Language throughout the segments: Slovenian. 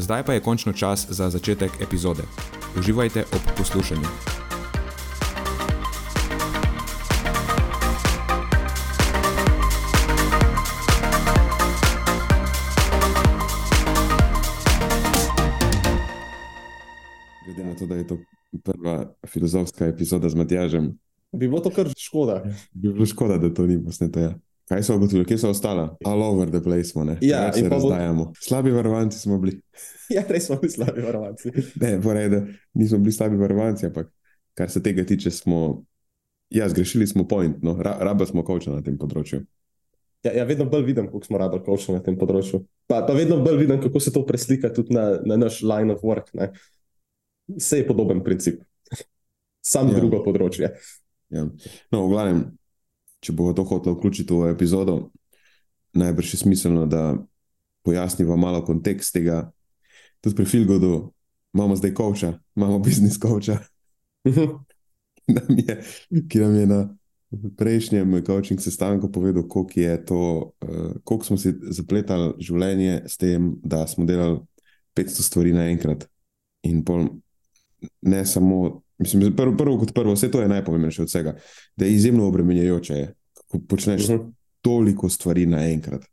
Zdaj pa je končno čas za začetek epizode. Uživajte ob poslušanju. Glede na to, da je to prva filozofska epizoda z Matjažem, Bi bilo to kar škoda. bi bilo škoda, da to ni posneto. Ja. Kaj so ugotovili, kje so ostala? All over the place smo, ne? Ja, se pa bo- razdajamo. Slabi varovanci smo bili. Ja, res smo bili slabi varovanci. Ne, porej, da nismo bili slabi varovanci, ampak kar se tega tiče, smo. Ja, zgrešili smo point, no, Ra raba smo koča na tem področju. Ja, ja, vedno bolj vidim, kako smo rabili koča na tem področju. Pa, pa vedno bolj vidim, kako se to preslika tudi na, na naš line of work. Ne. Vse je podoben princip. Sam Ja. ja. drugo področje. Ja. No, v glavnem, če bo to hotel vključiti v epizodo, najbrž je smiselno, da pojasniva malo kontekst tega. Tudi pri Filgodu imamo zdaj koča, imamo biznis koča, ki nam je, ki nam je na prejšnjem coaching sestanku povedal, koliko, je to, uh, koliko smo si zapletali življenje s tem, da smo delali 500 stvari naenkrat. In pol, ne samo, mislim, prvo, prvo kot prvo, vse to je najpomembnejše od vsega, da je izjemno obremenjujoče, je, ko počneš uh -huh. Mhm. toliko stvari naenkrat.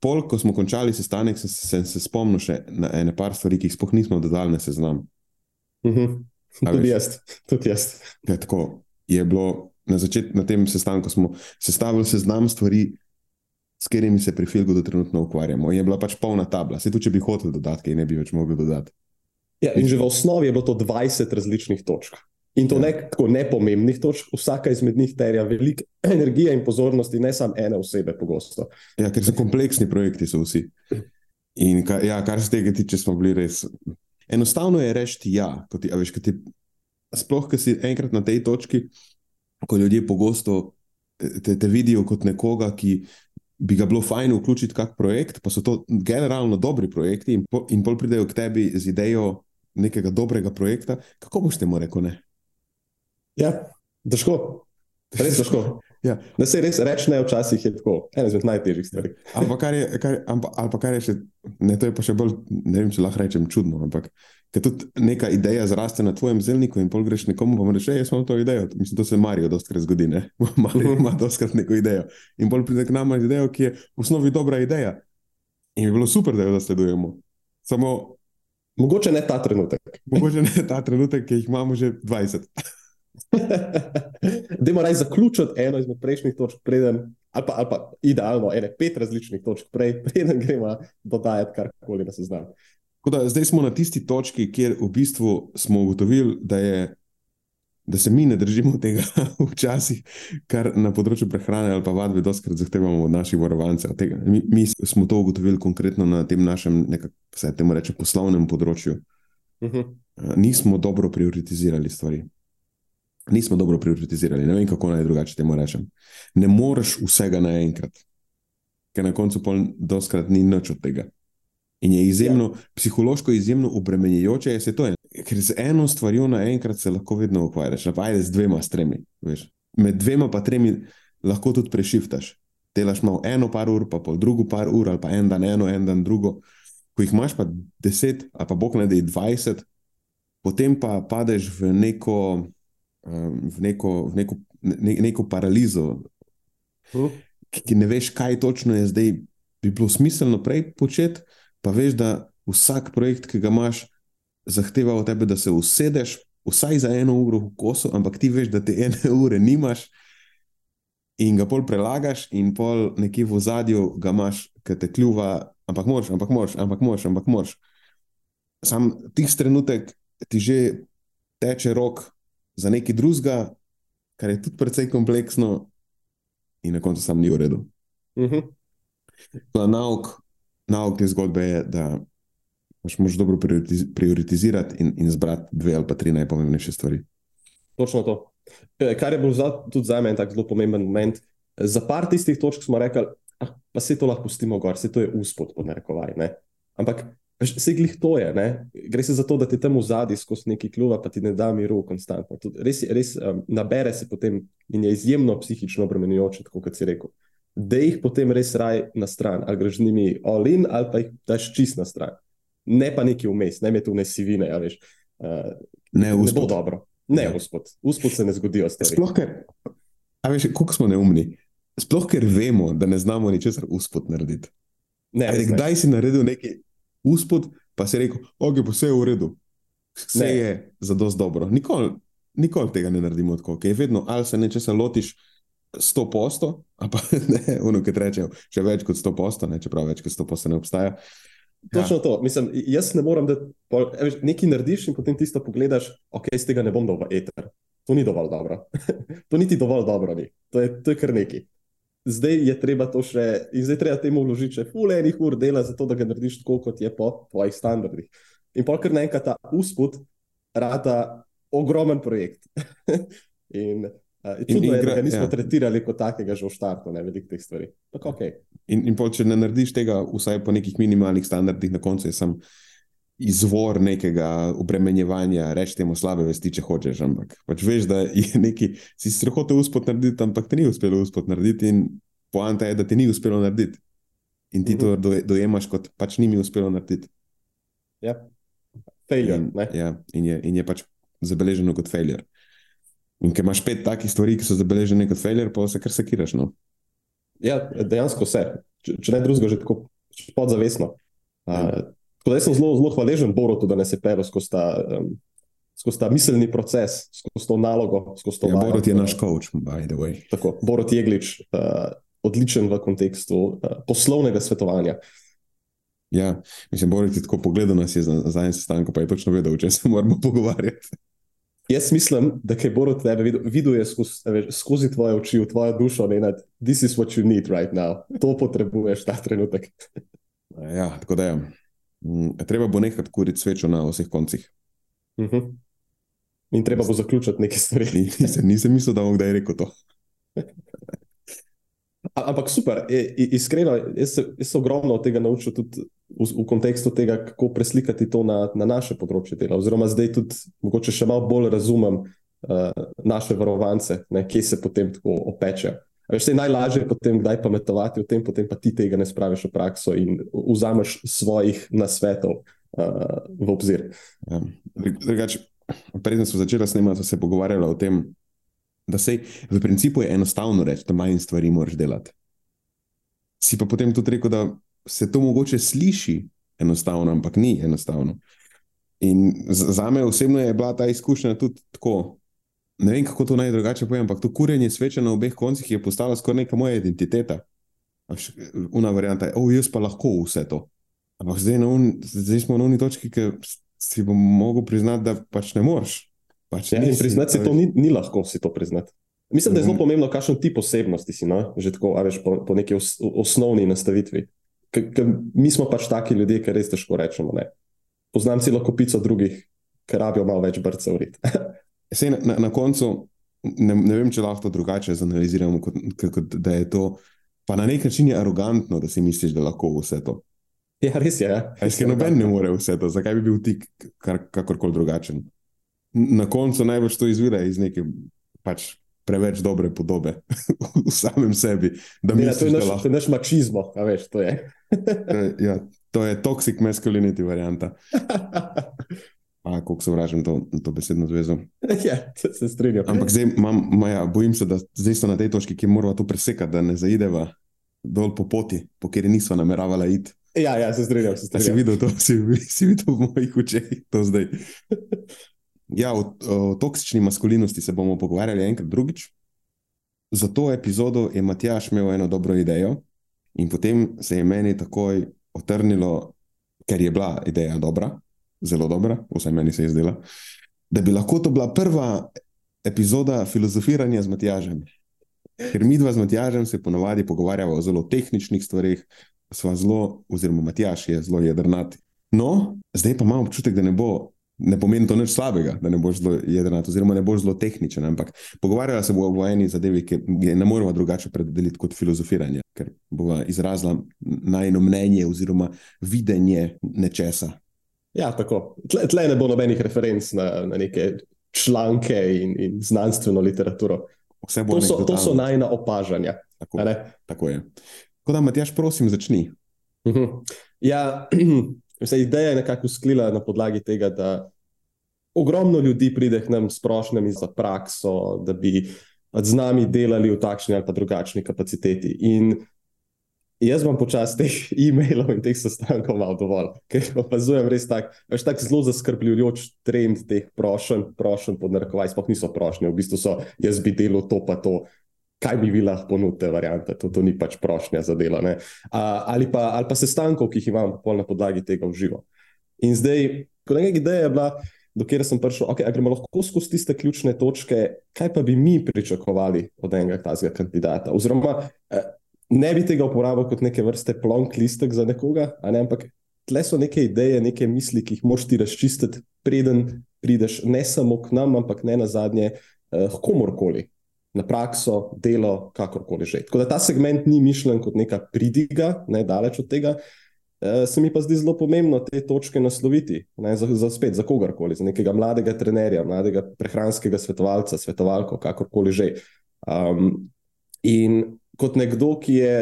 Pol, ko smo končali sestanek, sem, sem se spomnil še na ene par stvari, ki jih sploh nismo dodali na seznam. Mhm. A Tudi jaz. Tudi jaz. Ja, tako je bilo na začetku, na tem sestanku smo sestavili seznam stvari, s katerimi se pri Filgodu trenutno ukvarjamo. In je bila pač polna tabla. Se tudi, če bi hotel dodati, ne bi več mogel dodati. Ja, in že v osnovi je bilo to 20 različnih točk. In to Ja. ne tako nepomembnih točk, vsaka izmed njih terja veliko energije in pozornosti, ne samo ene osebe, pogosto. Ja, ker so kompleksni projekti, so vsi. In kar, ja, kar se tega tiče, smo bili res. Enostavno je reči ja. ko Ti, veš, ko ti, sploh, ko si enkrat na tej točki, ko ljudje pogosto te, te vidijo kot nekoga, ki bi ga bilo fajn vključiti v kak projekt, pa so to generalno dobri projekti, in, po, in pol pridejo k tebi z idejo nekega dobrega projekta, kako boš temu rekel ne? Ja, težko. Res težko. Ja. Da se res reče, ne, včasih je tako, ena izmed najtežjih stvari. Ali pa kar je, kar, ali pa kar je še, ne, to je pa še bolj, ne vem, če lahko rečem čudno, ampak ker tudi neka ideja zraste na tvojem zelniku in pol greš nekomu, pa mu rečeš, "Ej, jaz imam to idejo. Mislim, to se Marijo dostkrat zgodi, ne? Marijo ima dostkrat neko idejo. In pol pride k nama z idejo, ki je v osnovi dobra ideja. In bi bilo super, da jo zasledujemo. Samo Mogoče ne ta trenutek. mogoče ne ta trenutek, ki jih imamo že 20. Dajmo raj zaključiti eno izmed prejšnjih točk, preden, ali pa, ali pa idealno, ene pet različnih točk prej, preden gremo dodajati karkoli na seznam. Da, zdaj smo na tisti točki, kjer v bistvu smo ugotovili, da, je, da se mi ne držimo tega včasih, kar na področju prehrane ali pa vadbe doskrat zahtevamo od naših varovancev. Tega. Mi, mi smo to ugotovili konkretno na tem našem, nekako se temu reče, poslovnem področju. Mhm. Eh, Nismo dobro prioritizirali stvari. Nismo dobro prioritizirali, ne vem, kako naj drugače temu rečem. Ne moreš vsega naenkrat, ker na koncu pol doskrat ni nič od tega. In je izjemno, ja. psihološko izjemno obremenjujoče, se to. je. Ker z eno stvarjo naenkrat se lahko vedno ukvarjaš, ne pa ajde z dvema, s tremi. Veš. Med dvema pa tremi lahko tudi prešiftaš. Delaš malo eno par ur, pa pol drugo par ur, ali pa en dan eno, en dan drugo. Ko jih imaš pa deset, ali pa bog ne da je dvajset, potem pa padeš v neko, um, v neko, v neko, ne, neko paralizo, Mhm. ki, ki ne veš, kaj točno je zdaj, bi bilo smiselno prej početi, pa veš, da vsak projekt, ki ga imaš, zahteva od tebe, da se usedeš vsaj za eno uro v kosu, ampak ti veš, da te ene ure nimaš in ga pol prelagaš, in pol nekje v zadju ga imaš, ki te kljuva, ampak moš, ampak moš, ampak moš, ampak moš. Sam tisti trenutek ti že teče rok za nekaj drugega, kar je tudi precej kompleksno, in na koncu sam ni v redu. Uh -huh. Nauk, nauk te zgodbe je, da pač moraš dobro prioritiz prioritizirati in, in zbrati dve ali pa tri najpomembnejše stvari. Točno to. E, kar je bil za, tudi za me tako zelo pomemben moment. Za par tistih točk smo rekli, ah, pa se to lahko pustimo gor, se to je uspod, pod narekovaj. Ne? Ampak se glih to je, ne? gre se za to, da ti tam v zadnji skozi neki kljuva, pa ti ne da miru konstantno. Tud, res res um, nabere se potem in je izjemno psihično obremenjujoče, kot si rekel. Da jih potem res raj na stran, ali greš z njimi all in, ali pa jih daš čist na stran. Ne pa neki vmes, ne me tu ne sivine, ja, veš. Uh, Ne, ne bo uspod. dobro. Ne, Ja. gospod. Uspod se ne zgodijo stvari. Sploh ker, a veš, koliko smo neumni. Sploh ker vemo, da ne znamo ničesar uspod narediti. Ne, Ajde, ne. kdaj si naredil nekaj uspod, pa si rekel, ok, pa vse je v redu, vse Ne. ne. je za dosti dobro. Nikoli nikol tega ne naredimo tako, ker je vedno ali se nečesa lotiš 100 posto, a pa ne, ono, ki rečejo, še več kot 100 posto, ne, čeprav več kot 100 posto ne obstaja. Točno ja. to. Mislim, jaz ne morem, da pol, a veš, nekaj narediš in potem tisto pogledaš, ok, iz tega ne bom dal v eter. To ni dovolj dobro. to niti dovolj dobro ni. To je, to je kar nekaj. Zdaj je treba to še, in zdaj treba temu vložiti še fulejnih ur dela, zato da ga narediš tako, kot je po tvojih standardih. In pa kar naenkrat ta uspod rata ogromen projekt. in uh, In je, igra- da ga nismo ja. tretirali kot takega že v štartu, ne veliko teh stvari. Tako, okay. In, in pol, če ne narediš tega, vsaj po nekih minimalnih standardih, na koncu je sam izvor nekega obremenjevanja, reči temu slabe vesti, če hočeš. Ampak pač veš, da je neki, si si hotel uspod narediti, ampak ti ni uspelo uspod narediti, in poanta je, da ti ni uspelo narediti. In ti to doje- dojemaš kot pač ni mi uspelo narediti. Ja. Failure. In, ne? ja, in, je, in je pač zabeleženo kot failure. In ker imaš pet takih stvari, ki so zabeležene kot failure, pa se kar sekiraš. No? Ja, dejansko vse. Če, če ne drugega, že tako podzavestno. Uh, tako da sem zelo, zelo hvaležen Borutu, da nas je pel skozi ta, um, skozi ta miselni proces, skozi to nalogo. Skozi to Ja. Borut je naš coach, by the way. Tako, Borut Jeglič, uh, odličen v kontekstu uh, poslovnega svetovanja. Ja, mislim, Borut je tako pogledal nas je za, za en sestanek, pa je točno vedel, o čem se moramo pogovarjati. Jaz mislim, da kaj Borut tebe videl, videl je skozi, veš, skozi tvoje oči, v tvojo dušo, ne nad, this is what you need right now. To potrebuješ ta trenutek. Ja, tako da je. Mm, Treba bo nekaj kuriti svečo na vseh koncih. Uh -huh. In treba bo zaključiti neke stvari. Ni- Nisem, nisem mislil, da bom kdaj rekel to. Ampak super, i- iskreno, jaz se, jaz se ogromno od tega naučil tudi v, v kontekstu tega, kako preslikati to na, na naše področje dela. Oziroma, zdaj tudi mogoče še malo bolj razumem uh, naše varovance, ne, kje se potem tako opeče. A Veš, saj najlažje je potem kdaj pametovati o tem, potem pa ti tega ne spraviš v prakso in vzameš svojih nasvetov uh, v obzir. Ja. Drug- Drugače, preden smo začeli snemati, smo se pogovarjali o tem, da se v principu je enostavno reči, da manj stvari moraš delati. Si pa potem tudi rekel, da se to mogoče sliši enostavno, ampak ni enostavno. In za me osebno je bila ta izkušnja tudi tako. Ne vem, kako to naj drugače povem, ampak to kurjenje sveče na obeh koncih je postalo skoraj neka moja identiteta. Una varianta je, oh, jaz pa lahko vse to. Ampak zdaj, un, zdaj smo na uni točki, ki si bom mogel priznati, da pač ne moreš. Pač Ja, nisi, priznati a to ni, ni lahko, si to priznati. Mislim, da je zelo Mhm. pomembno, kakšen tip osebnosti si, no? že tako, a veš, po, po neki os, osnovni nastavitvi. Ker ker mi smo pač taki ljudje, ki res težko rečemo. Ne? Poznam celo kopico drugih, ki rabijo malo več brcev. Sej, na, na, na koncu ne, ne vem, če lahko to drugače zanaliziramo, kot, kot, da je to. Pa na nek način je arogantno, da si misliš, da lahko vse to. ja, res je. Ja. Ker noben ne more vse to, zakaj bi bil ti kakorkoli drugačen. Na koncu največ to izvira iz neke pač preveč dobre podobe v samem sebi. Da Ja, to, je misliš, naš, lahko. to je naš mačizmo, a veš, to je. Ja, to je toxic masculinity varianta. A, koliko sovražim to, to besedno zvezo. ja, se, strinjam. Ampak zdaj imam, Maja, bojim se, da zdaj so na tej točki, ki moramo to presekati, da ne zaideva dol po poti, po kateri nismo nameravala iti. Ja, ja, se strinjam. Se A si videl to, si, si videl v mojih očeh to zdaj. Ja, o, o toksični maskulinosti se bomo pogovarjali enkrat drugič. Za to epizodo je Matjaš imel eno dobro idejo, in potem se je meni takoj otrnilo, ker je bila ideja dobra, zelo dobra, vsaj meni se je zdela, da bi lahko to bila prva epizoda filozofiranja z Matjažem. Ker mi dva z Matjažem se ponavadi pogovarjamo o zelo tehničnih stvarih, sva zelo, oziroma Matjaš je zelo jedrnat. No, zdaj pa imam občutek, da ne bo. Ne pomeni to nič slabega, da ne boš zelo jedrnat, oziroma ne boš zelo tehničen, ampak pogovarjala se bo o eni zadevi, ki je ne moremo drugače predeliti kot filozofiranje, ker bo izrazila najno mnenje oziroma videnje nečesa. Ja, tako. Tle, tle ne bo nobenih referenc na, na neke članke in, in znanstveno literaturo. Vse bo To so, to so najna opažanja. Tako, tako je. Tako da, Matjaš, prosim, začni. Mhm. Ja, vse ideja je nekako sklila na podlagi tega, da ogromno ljudi pride k nam s prošnjami za prakso, da bi pač z nami delali v takšni ali pa drugačni kapaciteti. In jaz vam počasi teh e-mailov in teh sestankov malo dovolj, ker opazujem res tak, veš, tak zelo zaskrbljujoč trend teh prošenj, prošenj pod narekovaj, sploh niso prošnje, v bistvu so jaz bi delal to pa to. Kaj bi vi lahko ponudili, variante, to, to ni pač prošnja za delo. ne. A, ali, pa, ali pa sestankov, ki jih imam na podlagi tega v živo. In zdaj, ko neka ideja je bila, do kjer sem prišel, okay, gremo lahko skozi tiste ključne točke, kaj pa bi mi pričakovali od enega takega kandidata. Oziroma, eh, ne bi tega uporabil kot neke vrste plonk listek za nekoga, ne, ampak tle so neke ideje, neke misli, ki jih moš ti razčistiti, preden prideš ne samo k nam, ampak ne na zadnje eh, komorkoli. Na prakso, delo, kakorkoli že. Tako da ta segment ni mišljen kot neka pridiga, ne daleč od tega, Eh, se mi pa zdi zelo pomembno te točke nasloviti, ne, za, za spet, za kogarkoli, za nekega mladega trenerja, mladega prehranskega svetovalca, svetovalko, kakorkoli že. Um, in kot nekdo, ki je,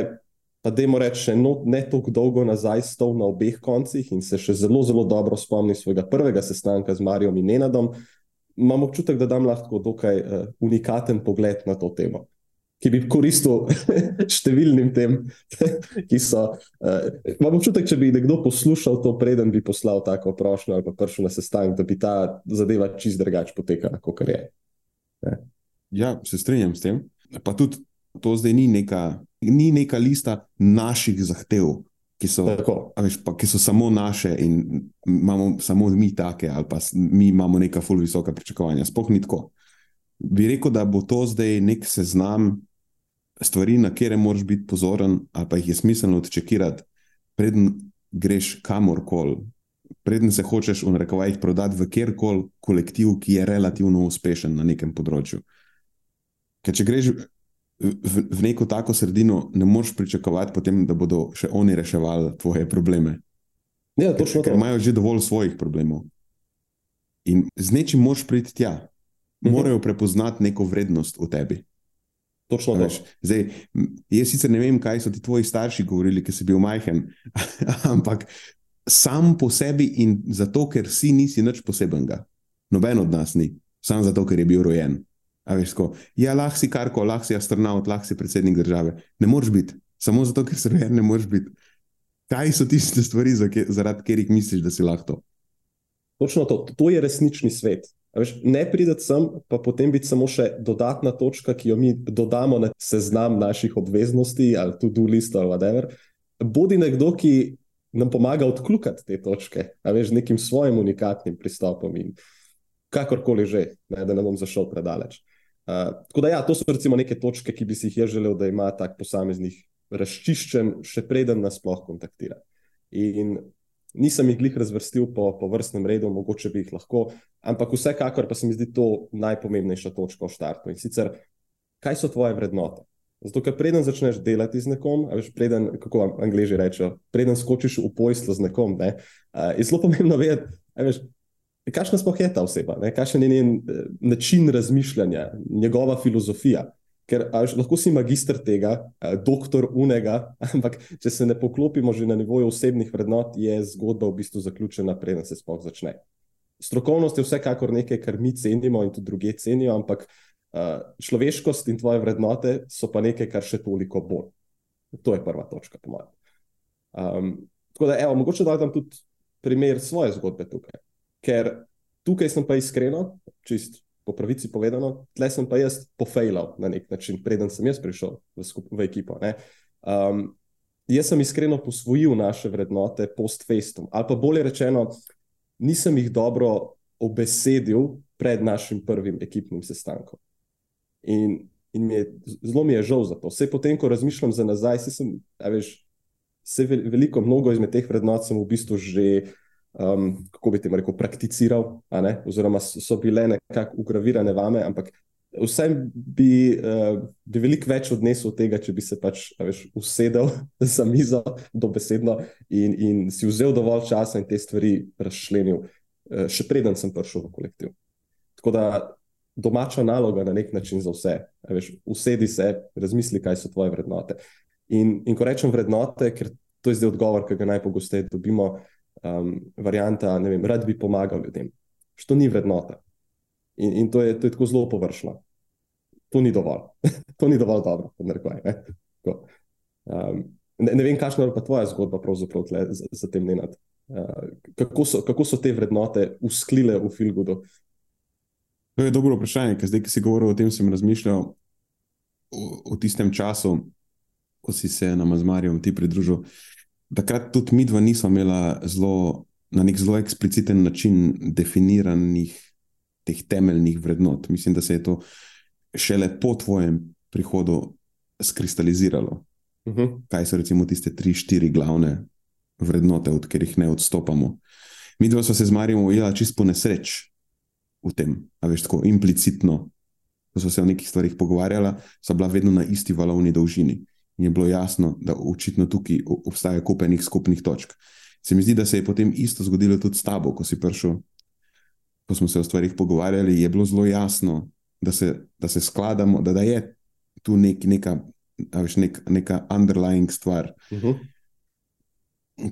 pa dajmo reči, no, ne tako dolgo nazaj stal na obeh koncih in se še zelo, zelo dobro spomni svojega prvega sestanka z Marijom in Nenadom, imam občutek, da dam lahko dokaj uh, unikaten pogled na to temo ki bi koristil številnim tem, ki so. Uh, imam občutek, če bi nekdo poslušal to, preden bi poslal tako prošnjo ali pa prišel na sestanek, da bi ta zadeva čist drugače potekala, kot je. Ja, se strinjam s tem. Pa tudi to zdaj ni neka, ni neka lista naših zahtev, ki so, veš, pa, ki so samo naše in imamo samo mi take, ali pa mi imamo neka ful visoka pričakovanja. Sploh ni tako. Bi rekel, da bo to zdaj nek seznam stvari, na katere moraš biti pozoren, ali pa jih je smiselno odčekirati, preden greš kamorkoli. Preden se hočeš v narekovajih prodati v kjerkoli kolektiv, ki je relativno uspešen na nekem področju. Ker če greš v, v neko tako sredino, ne moreš pričakovati, potem, da bodo še oni reševali tvoje probleme. Ja, Ker, točno ker to. imajo že dovolj svojih problemov. In z nečim moraš priti tja. Mhm. Morajo prepoznati neko vrednost v tebi. Točno to. Veš, zdaj, jaz sicer ne vem, kaj so ti tvoji starši govorili, ki si bil majhen, ampak sam po sebi in zato, ker si nisi nič posebenega. Noben od nas ni, samo zato, ker je bil rojen. Veš, ko, ja, lahko si karko, lahko si astronaut, lahko si predsednik države. Ne moreš biti, samo zato, ker si rojen, ne moreš biti. Kaj so tiste stvari, zaradi katerih misliš, da si lahko to? Točno to. To je resnični svet. A Veš, ne prideti sem, pa potem biti samo še dodatna točka, ki jo mi dodamo na seznam naših obveznosti ali to-do list ali whatever. Bodi nekdo, ki nam pomaga odkljukati te točke, a veš, nekim svojim unikatnim pristopom in kakorkoli že, ne, da ne bom zašel predaleč. Uh, tako da, ja, to so recimo neke točke, ki bi si jih jaz želel, da ima tak posameznik razčiščen, še preden nas sploh kontaktira. In nisem jih glih razvrstil po, po vrstnem redu, mogoče bi jih lahko, ampak vsekakor pa se mi zdi to najpomembnejša točka v štartu. In sicer, kaj so tvoje vrednote? Zato, ker preden začneš delati z nekom, veš, preden, kako vam angliži rečejo, preden skočiš v pojstvo z nekom, ne, uh, je zelo pomembno vedeti, veš, kakšna sploh je ta oseba, ne, kakšen je njen eh, način razmišljanja, njegova filozofija. Ker a veš, lahko si magister tega, doktor unega, ampak če se ne poklopimo že na nivoju osebnih vrednot, je zgodba v bistvu zaključena, preden se sploh začne. Strokovnost je vsekakor nekaj, kar mi cenimo in tudi druge cenijo, ampak človeškost in tvoje vrednote so pa nekaj, kar še toliko bolj. To je prva točka, po mojem. Um, Tako da, evo, mogoče da dam tudi primer svoje zgodbe tukaj. Ker tukaj sem pa iskreno, čist po pravici povedano, tle sem pa jaz pofejlal na nek način, preden sem jaz prišel v, skup, v ekipo. Um, jaz sem iskreno posvojil naše vrednote post-festum, ali pa bolje rečeno, nisem jih dobro obesedil pred našim prvim ekipnim sestankom. In, in mi je, zelo mi je žal za to. Vse potem, ko razmišljam za nazaj, sem, veš, vse veliko, mnogo izmed teh vrednot sem v bistvu že, um, kako bi te rekel, prakticiral, oziroma so bile nekako ugravirane vame, ampak vsem bi, uh, bi veliko več odnesel od tega, če bi se pač veš, usedel za mizo, dobesedno in, in si vzel dovolj časa in te stvari razšlenil, uh, še preden sem prišel v kolektiv. Tako da domača naloga na nek način za vse. Veš, usedi se, razmisli, kaj so tvoje vrednote. In, in ko rečem vrednote, ker to je zdaj odgovor, ki ga najpogosteje dobimo, um, varianta, ne vem, rad bi pomagal ljudem. Što ni vrednota. In, in to, je, to je tako zelo površno. To ni dovolj. to ni dovolj dobro, rekoj. Ne? Um, ne, ne vem, kakšna je pa tvoja zgodba tle, za, za tem nenad. Uh, kako, so, kako so te vrednote usklile v Filgudu? To je dobro vprašanje, ker zdaj, ki si govoril o tem, sem razmišljal o, o tistem času, ko si se nam z Marijo ti pridružil. Takrat tudi mi dva nismo imela zelo, na nek zelo ekspliciten način definiranih teh temeljnih vrednot. Mislim, da se je to šele po tvojem prihodu skristaliziralo. Uh mhm. -huh. Kaj so recimo tiste tri, štiri glavne vrednote, od katerih ne odstopamo. Mi dva smo se z Marijo ujela čisto nesreč v tem, a veš, tako implicitno. Ko smo se o nekih stvarih pogovarjali, so bila vedno na isti valovni dolžini in je bilo jasno, da očitno tukaj obstaja kupenih skupnih točk. Se mi zdi, da se je potem isto zgodilo tudi s tabo, ko si prišel, ko smo se o stvarih pogovarjali, je bilo zelo jasno, da se, da se skladamo, da, da je tu nek, neka, veš, nek, neka underlying stvar. Uh mhm. -huh.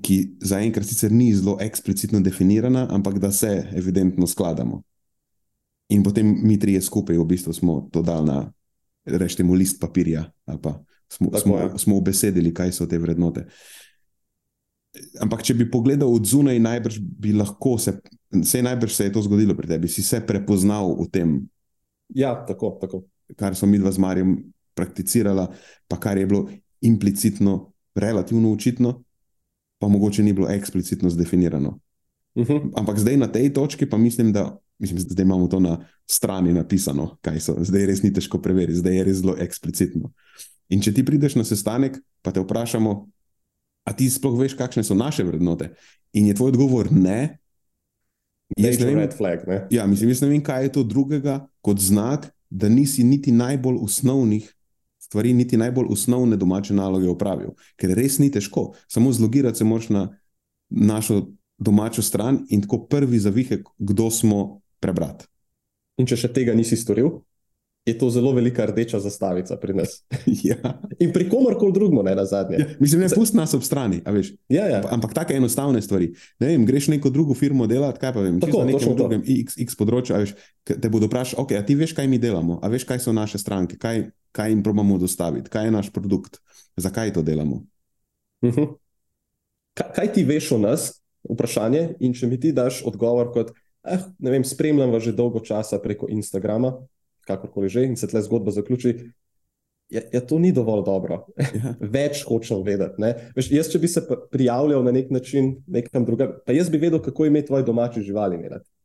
Ki zaenkrat sicer ni zelo eksplicitno definirana, ampak da se evidentno skladamo. In potem mi trije skupaj v bistvu smo to dali na, rečemo, list papirja ali pa smo, smo, smo obesedili, kaj so te vrednote. Ampak, če bi pogledal od zunaj, najbrž bi lahko se, vse najbrž se je to zgodilo pri tebi, si se prepoznal v tem. Ja, tako, tako. Kar smo mi dva z Marijem prakticirala, pa kar je bilo implicitno, relativno očitno, pa mogoče ni bilo eksplicitno zdefinirano. Uh mhm. -huh. Ampak zdaj na tej točki pa mislim, da mislim, zdaj imamo to na strani napisano, kaj so. Zdaj res ni težko preveriti, zdaj je res zelo eksplicitno. In če ti prideš na sestanek, pa te vprašamo, a ti sploh veš, kakšne so naše vrednote, in je tvoj odgovor ne. Jaz ne, vem, flag, ne? Ja, mislim, jaz ne vem, kaj je to drugega kot znak, da nisi niti najbolj osnovnih stvari, niti najbolj osnovne domače naloge opravil. Ker res ni težko, samo zlogirati se moraš na našo domačo stran in tako prvi zavihek, kdo smo prebrati. In če še tega nisi storil? Je to zelo velika rdeča zastavica pri nas. ja. In pri komorkoli drugem, ne na zadnje. Ja, mislim, ne pusti nas ob strani. Ja, ja. Ampak tako enostavne stvari. Ne vem, greš neko drugo firmo delati, kaj pa vem, tako, na nekem drugem X, X področju. Veš, te bodo vprašali, okay, a ti veš, kaj mi delamo, a veš, kaj so naše stranke, kaj, kaj jim probamo dostaviti, kaj je naš produkt, zakaj to delamo. Uh mhm. -huh. kaj, kaj ti veš o nas? Vprašanje. In če mi ti daš odgovor, kot eh, ne vem, spremljam vas že dolgo časa preko Instagrama, kakorkoli že, in se tle zgodba zaključi. Ja, ja, to ni dovolj dobro. Ja. Več hočem vedeti. Veš, jaz, če bi se prijavljal na nek način, nekam drugam, pa jaz bi vedel, kako ime tvoje domače živali.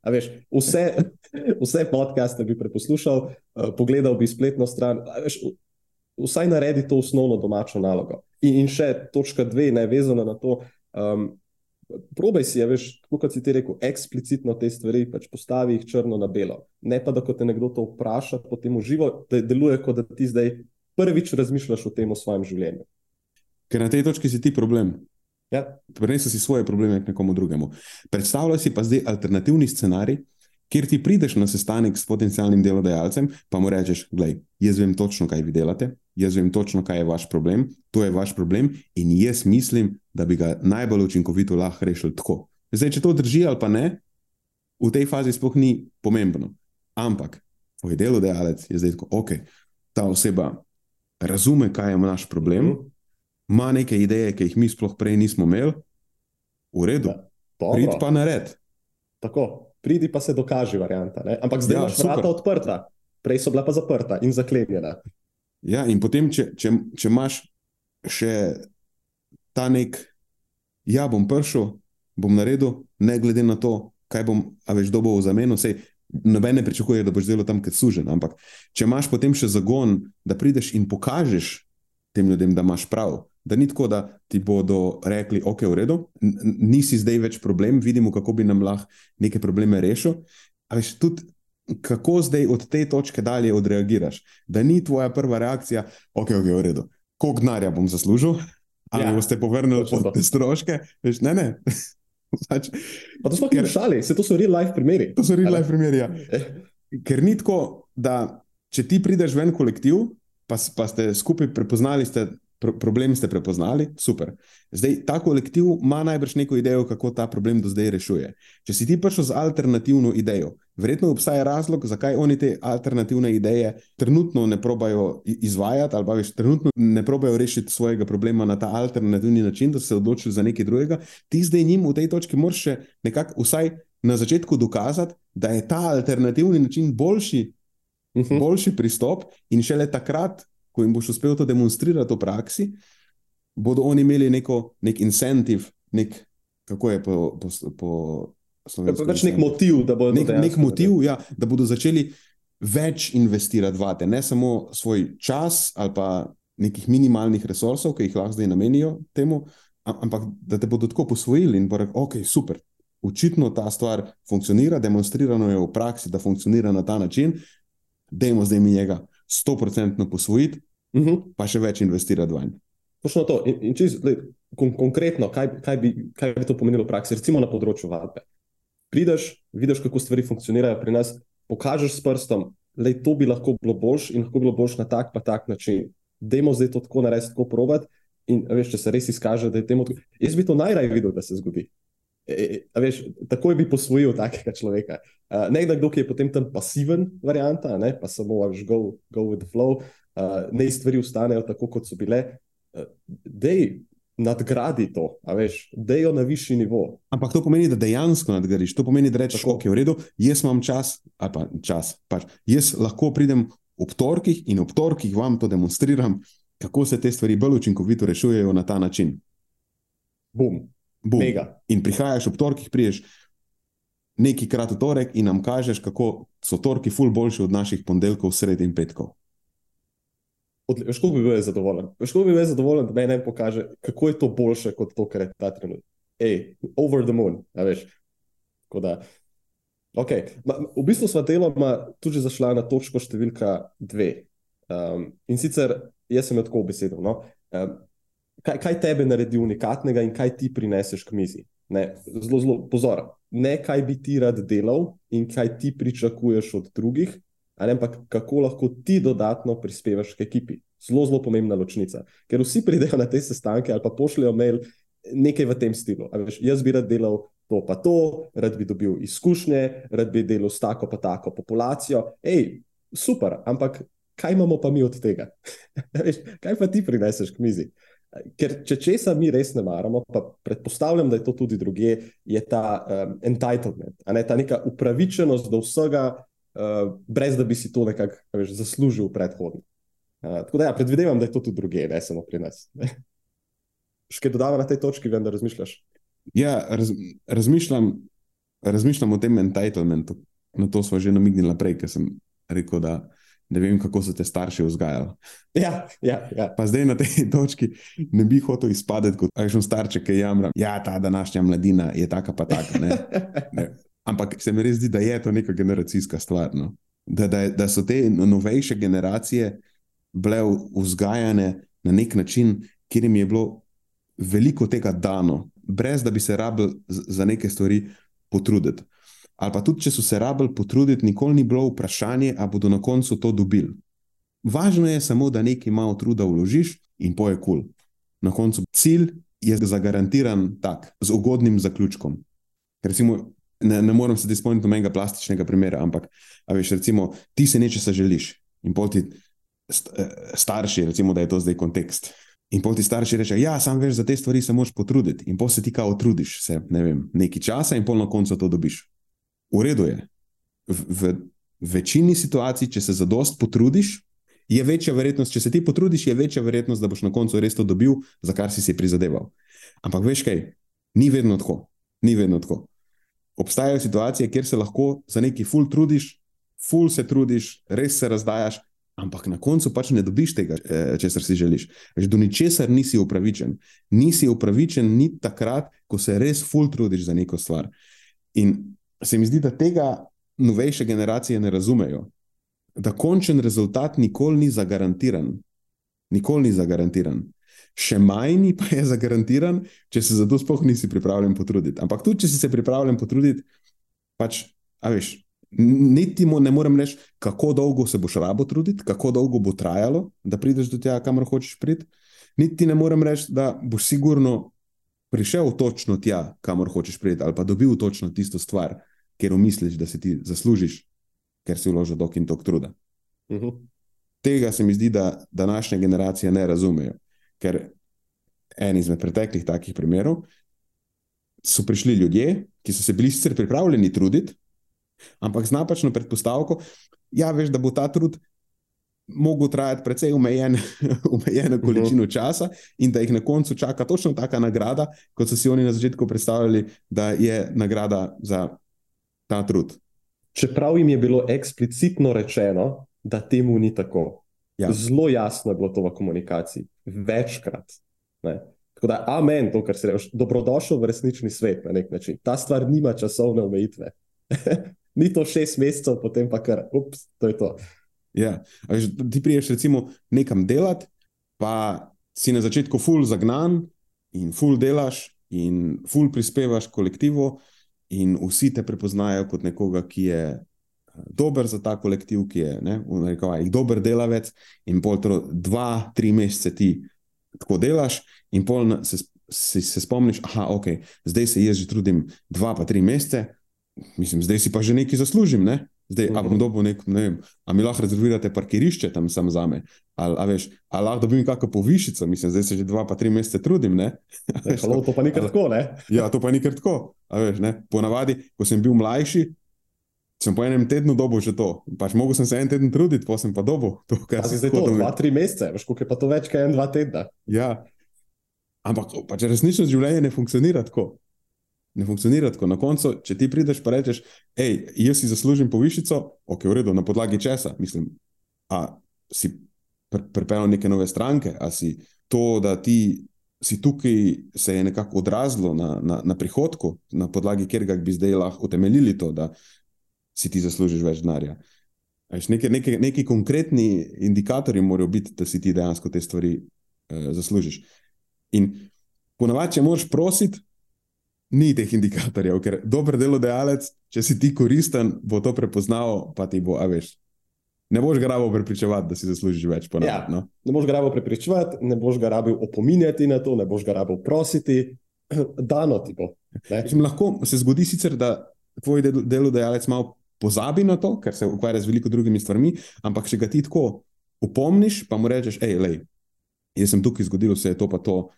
Veš, vse, vse podcaste bi preposlušal, uh, pogledal bi spletno stran. Veš, vsaj naredi to osnovno domačo nalogo. In, in še točka dve, ne vezana na to. Um, Probaj si, veš, kot si ti rekel, eksplicitno te stvari pač postavi jih črno na belo. Ne pa, da ko te nekdo to vpraša, potem uživo, da deluje, kot da ti zdaj prvič razmišljaš o tem v svojem življenju. Ker na tej točki si ti problem. Ja. Prenesi si svoje probleme k nekomu drugemu. Predstavljaj si pa zdaj alternativni scenarij, kjer ti prideš na sestanek s potencijalnim delodajalcem, pa mu rečeš: Glej, jaz vem točno, kaj vi delate, jaz vem točno, kaj je vaš problem, to je vaš problem in jaz mislim, da bi ga najbolj učinkovito lahko rešili tako. Zdaj, če to drži ali pa ne, v tej fazi sploh ni pomembno. Ampak, tvoj delodajalec je zdaj tako, ok, ta oseba razume, kaj je naš problem, mhm. ima neke ideje, ki jih mi sploh prej nismo imeli, v redu, Dobro. prid pa nared. Tako, pridi pa se dokaži, varianta. Ne? Ampak zdaj Ja, ja, imaš vrata super. odprta, prej so bila pa zaprta in zaklenjena. Ja, in potem, če, če, če imaš še ta nek, ja, bom prišel, bom naredil, ne glede na to, kaj bom, a veš, dobo v zameno, sej noben ne pričakuje, da boš delal tam, kot sužen. Ampak če imaš potem še zagon, da prideš in pokažeš tem ljudem, da imaš prav. Da ni tako, da ti bodo rekli, ok, v redu, nisi zdaj več problem, vidimo, kako bi nam lahko neke probleme rešil. A veš, tudi kako zdaj od te točke dalje odreagiraš. Da ni tvoja prva reakcija, ok, ok, v redu, koliko denarja bom zaslužil, ali Ja, boste povrnili te stroške. Veš, ne, ne. Pač, Pa to smo Ker- šali, se to so real life primeri. to so real A ne? life primeri. Ja. Eh, Ker ni tako, da če ti prideš v en kolektiv, pa, pa ste skupaj prepoznali, ste, pro, problem ste prepoznali, super. Zdaj ta kolektiv ima najbrž neko idejo, kako ta problem do zdaj rešuje. Če si ti prišel z alternativno idejo, verjetno obstaja razlog, zakaj oni te alternativne ideje trenutno ne probajo izvajati, ali pa veš, trenutno ne probajo rešiti svojega problema na ta alternativni način, da so se odločili za nekaj drugega. Ti zdaj njim v tej točki moraš še nekako vsaj na začetku dokazati, da je ta alternativni način boljši, mhm. boljši pristop, in šele takrat, ko jim boš uspel to demonstrirati v praksi, bodo oni imeli neko, nek incentiv, nek, kako je po, po, po slovensko. Pač nek motiv, da bodo nek, dejansko nek motiv, ja, da bodo začeli več investirati vate, ne samo svoj čas ali pa nekih minimalnih resursov, ki jih lahko zdaj namenijo temu, am- ampak da te bodo tako posvojili in bodo rekli, ok, super. Očitno ta stvar funkcionira, demonstrirano je v praksi, da funkcionira na ta način, dajmo zdaj mi njega 100% posvojiti, Mhm. pa še več investirati vanj. Točno to. In, in čist, lej, kon, konkretno, kaj, kaj, bi, kaj bi to pomenilo v praksi, recimo na področju vadbe. Prideš, vidiš, kako stvari funkcionirajo pri nas, pokažeš s prstom, da to bi lahko bilo boljš in lahko bilo boljš na tak pa tak način. Dajmo zdaj to tako narediti, tako provat. In veš, če se res izkaže, da je temu tako. Jaz bi to najraje videl, da se zgodi. E, e, veš, takoj bi posvojil takega človeka. Uh, ne nekdo, ki je potem tam pasiven, varianta, ne, pa samo veš, go, go with the flow, uh, ne stvari ustanejo tako, kot so bile. Uh, dej, nadgradi to, veš, dejo na višji nivo. Ampak to pomeni, da dejansko nadgradiš. To pomeni, da rečeš, Tako. ok, v redu, jaz imam čas, ali pa čas. Pač, jaz lahko pridem ob torkih in ob torkih vam to demonstriram, kako se te stvari bolj učinkovito rešujejo na ta način. Bum, Bum. mega. In prihajaš ob torkih, priješ neki krat v torek in nam kažeš, kako so torki ful boljši od naših ponedeljkov, sred in petkov. Odli- Veš, kako bi bil zadovoljen? Kako bi bil zadovoljen, da meni pokaže, kako je to boljše kot to, kar je ta trenutek. Ej, over the moon, a veš. Da, okay. Ma, v bistvu smo deloma tudi že zašla na točko številka dve. Um, in sicer, jaz sem tako obesedil. No? Um, kaj, kaj tebe naredi unikatnega in kaj ti prineseš k mizi? Ne, zelo, zelo pozor. Ne, kaj bi ti rad delal in kaj ti pričakuješ od drugih, ali ampak kako lahko ti dodatno prispevaš k ekipi. Zelo, zelo pomembna ločnica. Ker vsi pridejo na te sestanke ali pa pošljajo mail nekaj v tem stilu. A Veš, jaz bi rad delal to, pa to, rad bi dobil izkušnje, rad bi delal s tako pa tako populacijo. Ej, super, ampak kaj imamo pa mi od tega? Veš, kaj pa ti prineseš k mizi? Ker če česa mi res ne maramo, pa predpostavljam, da je to tudi druge, je ta um, entitlement, ne ta neka upravičenost do vsega, uh, brez da bi si to nekako veš, zaslužil predhodno. Uh, tako da ja, predvidevam, da je to tudi druge, ne samo pri nas. Še kaj dodava na tej točki, vem, da razmišljaš. Ja, raz, razmišljam, razmišljam o tem entitlementu. Na to smo že namignili prej, ker sem rekel, da ne vem, kako so te starši vzgajali. Ja, ja, ja. Pa zdaj na tej točki ne bi hotel izpadeti kot ajšen starček, ki jamra. Ja, ta današnja mladina je taka pa taka. Ne? Ne. Ampak se mi res zdi, da je to neka generacijska stvar. No? Da, da, da so te no- novejše generacije bile vzgajane na nek način, kjer jim je bilo veliko tega dano, brez da bi se rabili za neke stvari potruditi. Ali pa tudi, če so se rabili potruditi, nikoli ni bilo vprašanje, ali bodo na koncu to dobili. Važno je samo, da nekaj malo truda vložiš in poje kul. Cool. Na koncu cilj je zagarantiran tak, z ugodnim zaključkom. Ker Recimo, ne, ne morem se ti spomniti nobenega plastičnega primera, ampak veš, recimo, ti se nečesa želiš in pol ti st, eh, starši, recimo, da je to zdaj kontekst. In pol ti starši rečejo, ja, sam veš, za te stvari se moraš potruditi. In pol se ti kao trudiš, se, ne vem, nekaj časa in pol na koncu to dobiš. V redu je. V, v večini situacij, če se za dost potrudiš, je večja verjetnost, če se ti potrudiš, je večja verjetnost, da boš na koncu res to dobil, za kar si si prizadeval. Ampak veš kaj, ni vedno tako. Ni vedno tako. Obstajajo situacije, kjer se lahko za neki ful trudiš, ful se trudiš, res se razdajaš, ampak na koncu pač ne dobiš tega, eh, česar si želiš. Veš, do ničesar nisi upravičen. Nisi upravičen ni takrat, ko se res ful trudiš za neko stvar. In se mi zdi, da tega novejše generacije ne razumejo. Da končen rezultat nikoli ni zagarantiran. Nikoli ni zagarantiran. Še manj pa je zagarantiran, če se za to sploh nisi pripravljen potruditi. Ampak tudi, če si se pripravljen potruditi, pač, a veš, niti mu ne morem reči, kako dolgo se boš rabo truditi, kako dolgo bo trajalo, da prideš do tega, kamor hočeš priti. Niti ne morem reči, da boš sigurno prišel točno tja, kamor hočeš priti, ali pa dobil točno tisto stvar, ker umisliš, da si ti zaslužiš, ker si vložil dok in tok truda. Uh -huh. Tega se mi zdi, da današnje generacije ne razumejo. Ker en izmed preteklih takih primerov so prišli ljudje, ki so se bili sicer pripravljeni truditi, ampak z napačno predpostavko, ja, veš, da bo ta trud mogel trajati precej omejen, omejeno Mhm. količino časa in da jih na koncu čaka točno taka nagrada, kot so si oni na začetku predstavljali, da je nagrada za ta trud. Čeprav jim je bilo eksplicitno rečeno, da temu ni tako. Ja. Zelo jasno je bilo to v komunikaciji, večkrat. Ne? Tako da, amen, to, kar si rečeš, dobrodošel v resnični svet na nek način. Ta stvar nima časovne omejitve. ni to šest mesecev, potem pa kar, ups, to je to. Ja. a Veš, ti priješ recimo nekam delati, pa si na začetku full zagnan in full delaš in full prispevaš kolektivu, in vsi te prepoznajo kot nekoga, ki je dober za ta kolektiv, ki je ne, v narekovajih dober delavec, in pol to dva, tri mesece ti tako delaš, in pol se, se, se spomniš, da okay, zdaj se jaz že trudim dva, pa tri mesece, mislim, zdaj si pa že nekaj zaslužim. Ne? Zdaj, a bom dobil nek, ne vem, a mi lahko rezervirate parkirišče tam sam za me, ali, a veš, a lahko dobim kakšno povišico, mislim, zdaj se že dva, pa tri mesece trudim, ne? Veš, Halo, to pa ni kar tako, ne? Ja, to pa ni kar tako. a Veš, ne? Ponavadi, ko sem bil mlajši, sem po enem tednu dobil že to. Pač mogel sem se en teden truditi, pa sem pa dobil to, kar Pa si sem zdaj to, hotel dva, tri mesece, veš, koliko je pa to več, kot en, dva tedna. Ja. Ampak pač resnično življenje ne funkcionira tako. Ne funkcionira tako. Na koncu, če ti prideš in rečeš, hej, jaz si zaslužim povišico, ok, v redu, na podlagi česa. Mislim, a si pr pripeljal neke nove stranke, a si to, da ti si tukaj, se je nekako odrazilo na, na, na prihodku, na podlagi katerega bi zdaj lahko utemeljili to, da si ti zaslužiš več denarja. Neki, neki, neki konkretni indikatorji morajo biti, da si ti dejansko te stvari eh, zaslužiš. In ponavadi, če moraš prositi, ni teh indikatorjev, ker dober delodajalec, če si ti koristen, bo to prepoznal, pa ti bo, a veš. Ne boš ga rabo prepričevati, da si zaslužiš več. Ponavadi, Ja. no? Ne boš ga rabo prepričevati, ne boš ga rabil opominjati na to, ne boš ga rabil prositi, dano ti bo. Mislim, lahko se zgodi sicer, da tvoj del- delodajalec malo pozabi na to, ker se ukvarja z veliko drugimi stvarmi, ampak če ga ti tako upomniš, pa mu rečeš, hej, lej, jaz sem tukaj, zgodilo se je to, pa to,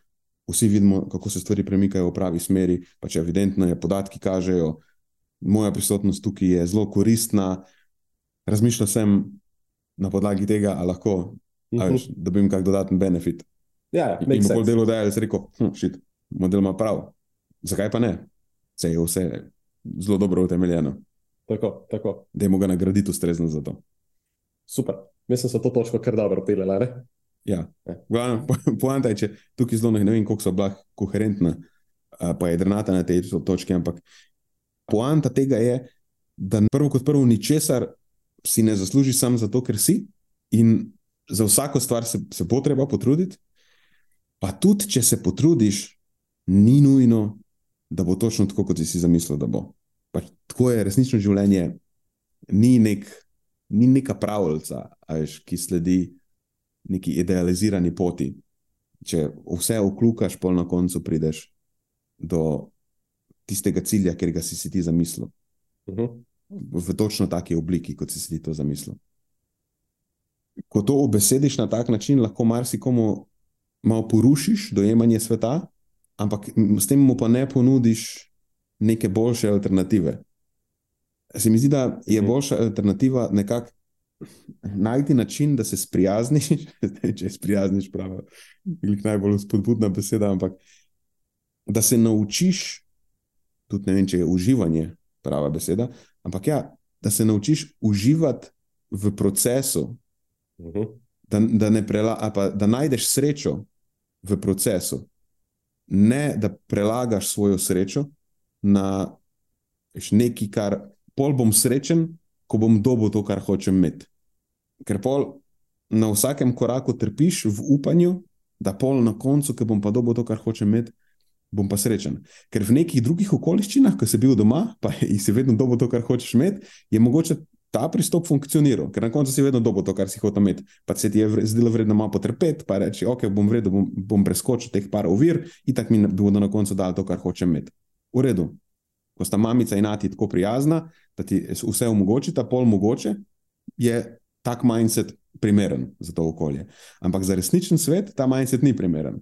vsi vidimo, kako se stvari premikajo v pravi smeri, pač evidentno je, podatki kažejo, moja prisotnost tukaj je zelo koristna, razmišljal sem na podlagi tega, ali lahko a Mhm. veš, dobim kak dodaten benefit. Ja, ja, In makes bo pol sense. delodajalec rekel, hm, shit, model ima prav. Zakaj pa ne? Se je vse zelo dobro utemeljeno. Tako, tako. Dajmo ga nagraditi ustrezno za to. Super. Mislim, da so to točko kar dobro pelele. Ja. Ja. Glavno, po- Poanta je, če tukaj zelo ne vem, koliko so bila koherentna, a, pa je drenata na tej to- točki, ampak poanta tega je, da prvo kot prvo ničesar si ne zaslužiš sam zato, ker si in za vsako stvar se, se bo treba potruditi. Pa tudi, če se potrudiš, ni nujno, da bo točno tako, kot si zamislil, da bo. Pač tako je resnično življenje, ni, nek, ni neka pravljica, a veš, ki sledi neki idealizirani poti. Če vse vklukaš, pol na koncu prideš do tistega cilja, ker ga si, si ti zamislil, Mhm. v točno taki obliki, kot si si ti to zamislil. Ko to obesediš na tak način, lahko marsikomu malo porušiš dojemanje sveta, ampak s tem mu pa ne ponudiš neke boljše alternative. Se mi zdi, da je mhm. boljša alternativa nekako najti način, da se sprijazniš, če se sprijazniš, pravi, najbolj spodbudna beseda, ampak da se naučiš, tudi ne vem, če je uživanje prava beseda, ampak ja, da se naučiš uživati v procesu, uh mhm. -huh. da, da, prela, pa, da najdeš srečo v procesu, ne da prelagaš svojo srečo na nekaj, kar pol bom srečen, ko bom dobil to, kar hočem imeti. Ker pol na vsakem koraku trpiš v upanju, da pol na koncu, ki bom pa dobil to, kar hočem imeti, bom pa srečen. Ker v nekih drugih okoliščinah, ko si bil doma, pa si vedno dobil to, kar hočeš imeti, je mogoče ta pristop funkcioniral, ker na koncu si vedno dobil to, kar si hotel imeti. Pa se ti je zdelo vredno malo potrpeti, pa reči, ok, bom vredno, bom, bom preskočil teh par ovir in tako mi bodo na koncu dali to, kar hočem imeti. V redu. Ko sta mamica in ati tako prijazna, da ti vse omogočita, pol mogoče, je tak mindset primeren za to okolje. Ampak za resničen svet ta mindset ni primeren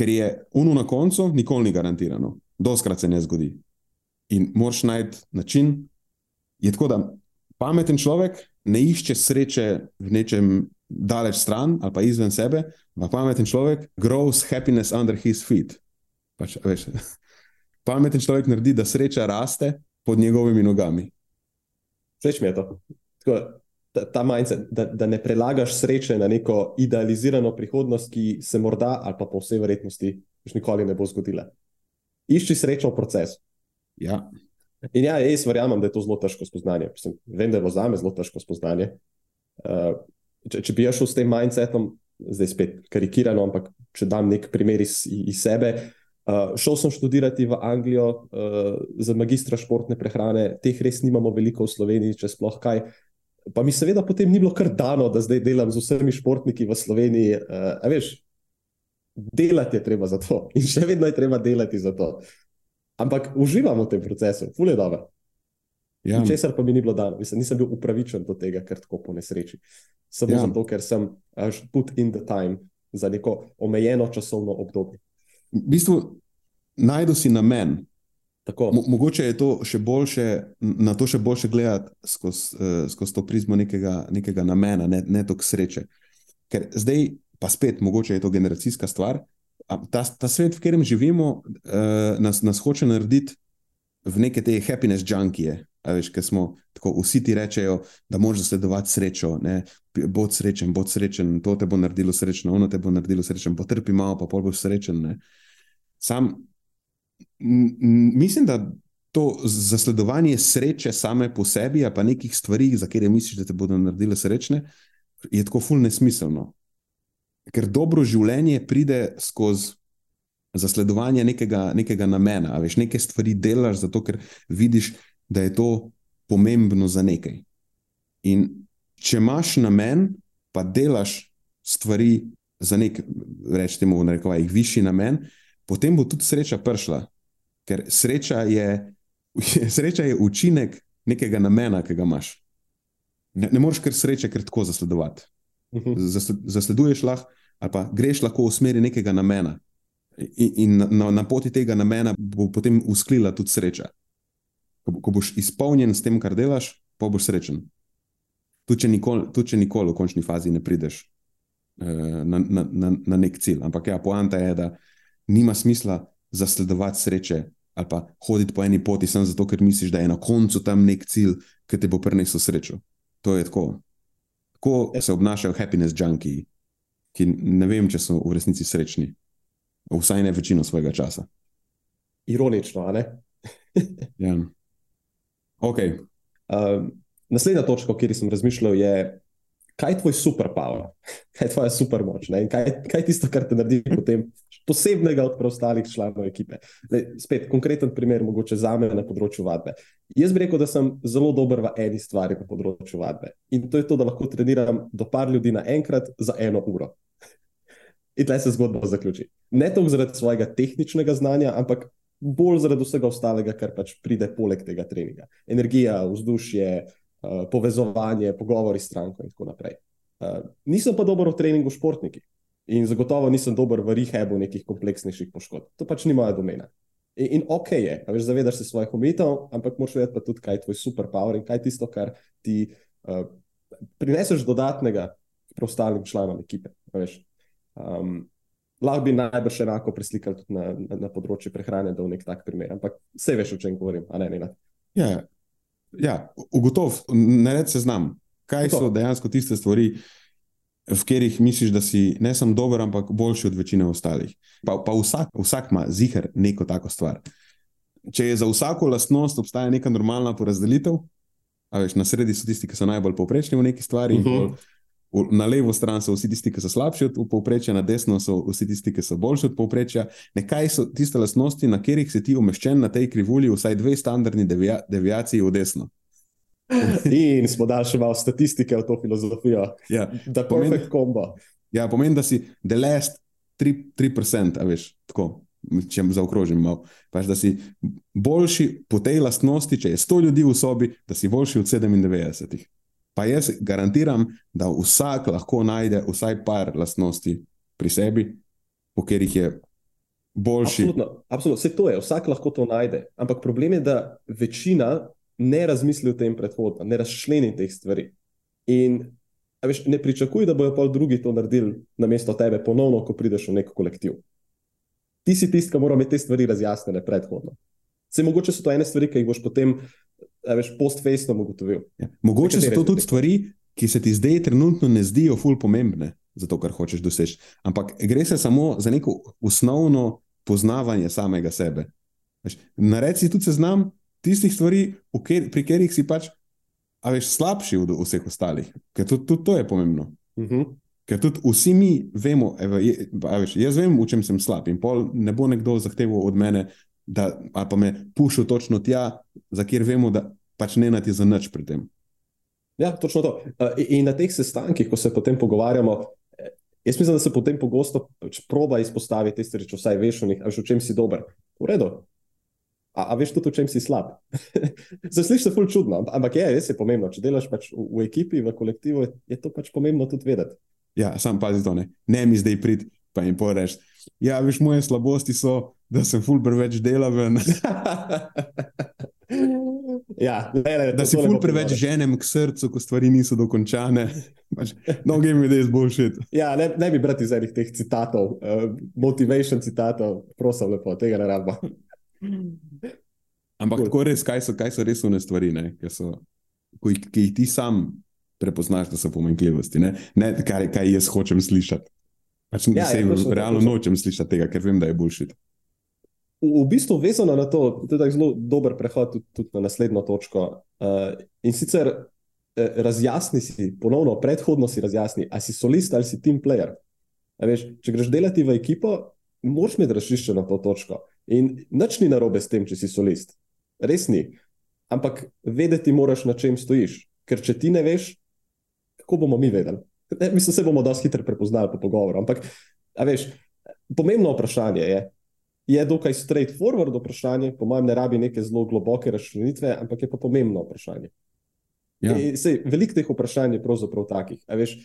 ker je uno na koncu, nikoli ni garantirano, doskrat se ne zgodi. In moraš najti način, je tako, da pameten človek ne išče sreče v nečem daleč stran ali pa izven sebe, ampak pameten človek grows happiness under his feet. Pač, veš, pameten človek naredi, da sreča raste pod njegovimi nogami. Sveč mi je to. Tako, ta, ta mindset, da, da ne prelagaš sreče na neko idealizirano prihodnost, ki se morda ali pa po vsej verjetnosti nikoli ne bo zgodila. Išči srečo v procesu. Ja. In ja, jaz verjamem, da je to zelo težko spoznanje. Mislim, vem, da je za me zelo težko spoznanje. Uh, če, če bi šel s tem mindsetom, zdaj spet karikirano, ampak če dam nek primer iz, iz sebe. Uh, šel sem študirati v Anglijo uh, za magistra športne prehrane, teh res nimamo veliko v Sloveniji, če sploh kaj. Pa mi seveda potem ni bilo kar dano, da zdaj delam z vsemi športniki v Sloveniji. Uh, veš, delati je treba za to in še vedno je treba delati za to. Ampak uživamo v tem procesu, fulje dobro. Ja. Česar pa mi ni bilo dano, Mislim, nisem bil upravičen do tega, ker tako po nesreči. Samo ja. zato, ker sem put in the time za neko omejeno časovno obdobje. V bistvu, najdu si namen, Mo, mogoče je to še boljše, na to še boljše gledati skozi uh, skoz to prizmo nekega, nekega namena, ne, ne toliko sreče. Ker zdaj, pa spet, mogoče je to generacijska stvar. Ta, ta svet, v katerem živimo, uh, nas, nas hoče narediti v neke te happiness junkije. Veš, smo, tako, vsi ti rečejo, da moraš zasledovati srečo, bod srečen, bod srečen, to te bo naredilo srečno, ono te bo naredilo srečen, potrpi malo, pa pol boš srečen. Ne. Sam mislim, da to zasledovanje sreče same po sebi, pa nekih stvari, za katere misliš, da te bodo naredile srečne, je tako fulno nesmiselno. Ker dobro življenje pride skozi zasledovanje nekega, nekega namena. Veš, nekaj stvari delaš zato, ker vidiš, da je to pomembno za nekaj. In če imaš namen, pa delaš stvari za nek, rečemo, v narekovajih, višji namen, potem bo tudi sreča prišla. Ker sreča je, sreča je učinek nekega namena, ki ga imaš. Ne, ne moreš kar sreče, ker tako zasledovati. Mhm. Zasleduješ lahko, ali pa greš lahko v smeri nekega namena. In, in na, na poti tega namena bo potem usklila tudi sreča. Ko, ko boš izpolnjen s tem, kar delaš, pa boš srečen. Tudi če nikoli, tudi če nikoli v končni fazi ne prideš uh, na, na, na, na nek cilj. Ampak ja, poanta je, da nima smisla zasledovati sreče ali pa hoditi po eni poti, samo zato, ker misliš, da je na koncu tam nek cilj, ki te bo prinesel srečo. To je tako. Tako se obnašajo happiness junki, ki ne vem, če so v resnici srečni, vsaj ne večino svojega časa. Ironično, ali ne? ja. okay. um, naslednja točka, o kateri sem razmišljal, je kaj je tvoj superpower, kaj je tvoja supermoč, ne? in kaj, kaj je tisto, kar te naredi potem posebnega od preostalih članov ekipe. Le, spet, konkreten primer, mogoče za me na področju vadbe. Jaz bi rekel, da sem zelo dober v eni stvari na področju vadbe. In to je to, da lahko treniram do par ljudi naenkrat za eno uro. In tle se zgodba zaključi. Ne toliko zaradi svojega tehničnega znanja, ampak bolj zaradi vsega ostalega, kar pač pride poleg tega treninga. Energija, vzdušje, povezovanje, pogovori s stranko in tako naprej. Uh, nisem pa dober v treningu športniki. In zagotovo nisem dober v rehabu nekih kompleksnejših poškodb. To pač ni moja domena. In, in ok je, veš, zavedaš se svojih omejitev, ampak moraš vedeti pa tudi, kaj je tvoj superpower in kaj je tisto, kar ti uh, prineseš dodatnega preostalim članom ekipe. Um, lahko bi najbrž enako preslikali tudi na, na, na področju prehrane, da v nek tak primer. Ampak vse veš, o čem govorim, a ne ena. Ja, ja ugotov, ne rečem se znam. Kaj Gotov. so dejansko tiste stvari, v katerih misliš, da si ne samo dober, ampak boljši od večine ostalih. Pa, pa vsak, vsak ima zihar neko tako stvar. Če je za vsako lastnost obstaja neka normalna porazdelitev, veš, na sredi so tisti, ki so najbolj povprečni v neki stvari, uh -huh. Na levo stran so vsi tisti, ki so slabši od povprečja, na desno so vsi tisti, ki so boljši od povprečja. Nekaj so tiste lastnosti, na katerih si ti umeščen na tej krivulji, vsaj dve standardni devia devijaciji v desno. In smo dali še malo statistike v to filozofijo. Ja, da pomeni kombo. Ja, pomeni, da si the last 3%, a veš, tako, če zaokrožim malo. Pač, da si boljši po tej lastnosti, če je 100 ljudi v sobi, da si boljši od 97. Pa jaz garantiram, da vsak lahko najde vsaj par lastnosti pri sebi, po katerih je boljši. Absolutno, absolutno, vse to je, vsak lahko to najde. Ampak problem je, da večina ne razmisli o tem predhodno, ne razšleni teh stvari. In veš, ne pričakuj, da bojo pa drugi to naredili na mesto tebe, ponovno, ko prideš v nek kolektiv. Ti si tisti, ki mora imeti te stvari razjasnjene predhodno. Se mogoče so to ene stvari, ki jih boš potem veš, post-facem ugotovil. Ja. Mogoče so to tudi stvari, ki se ti zdaj trenutno ne zdijo ful pomembne, zato kar hočeš doseči. Ampak gre se samo za neko osnovno poznavanje samega sebe. Si tudi seznam tistih stvari, pri katerih si pač veš, slabši od vseh ostalih, ker tudi, tudi to je pomembno. Uh mhm. -huh. Ker tudi vsi mi vemo, je, veš, jaz vem, v čem sem slab, in pol ne bo nekdo zahteval od mene, da pa me pušil točno tja, za kjer vemo, da pač ne nati za nič pri tem. Ja, točno to. In na teh sestankih, ko se potem pogovarjamo, eh, jaz mislim, da se potem pogosto pač proba izpostaviti te stvari, če vsaj veš, v čem si dober. V redu. A, a veš tudi, v čem si slab? Zaslišiš se ful čudno, ampak je, res je pomembno. Če delaš pač v, v ekipi, v kolektivu, je to pač pomembno tudi vedeti. Ja, sam pazi to, ne, ne mi zdaj prid, pa jim poreš. Ja, veš, moje slabosti so, da sem ful preveč delaven. ja, ne, ne, da si ful preveč ženem k srcu, ko stvari niso dokončane. Pač, no, game je zboljšiti. Ja, ne, ne bi brati iz enih teh citatov, uh, motivation citatov, prosim, lepo, tega ne rabimo. Ampak cool. tako res, kaj so, kaj so res one stvari, ki, so, ki, ki jih ti sam prepoznaš, da so pomanjkljivosti, ne, ne kaj, kaj jaz hočem slišati. Pač ja, se jim realno nočem slišati tega, ker vem, da je boljši. V, bistvu vezano na to, da je zelo dober prehod tudi, tudi na naslednjo točko. Uh, in sicer eh, razjasni si, ponovno, predhodno si razjasni, ali si solist ali si team player. Veš, če greš delati v ekipo, moraš imeti razšiščeno na to točko. In nič ni narobe s tem, če si solist. Res ni. Ampak vedeti moraš, na čem stojiš. Ker če ti ne veš, kako bomo mi vedeli. Ne, mislim, se bomo dosti hitro prepoznali po pogovoru. Ampak, veš, pomembno vprašanje je, je dokaj straightforward vprašanje, po mojem, ne rabi neke zelo globoke razširjenitve, ampak je pa pomembno vprašanje. Ja. Veliko teh vprašanj je pravzaprav takih. Veš,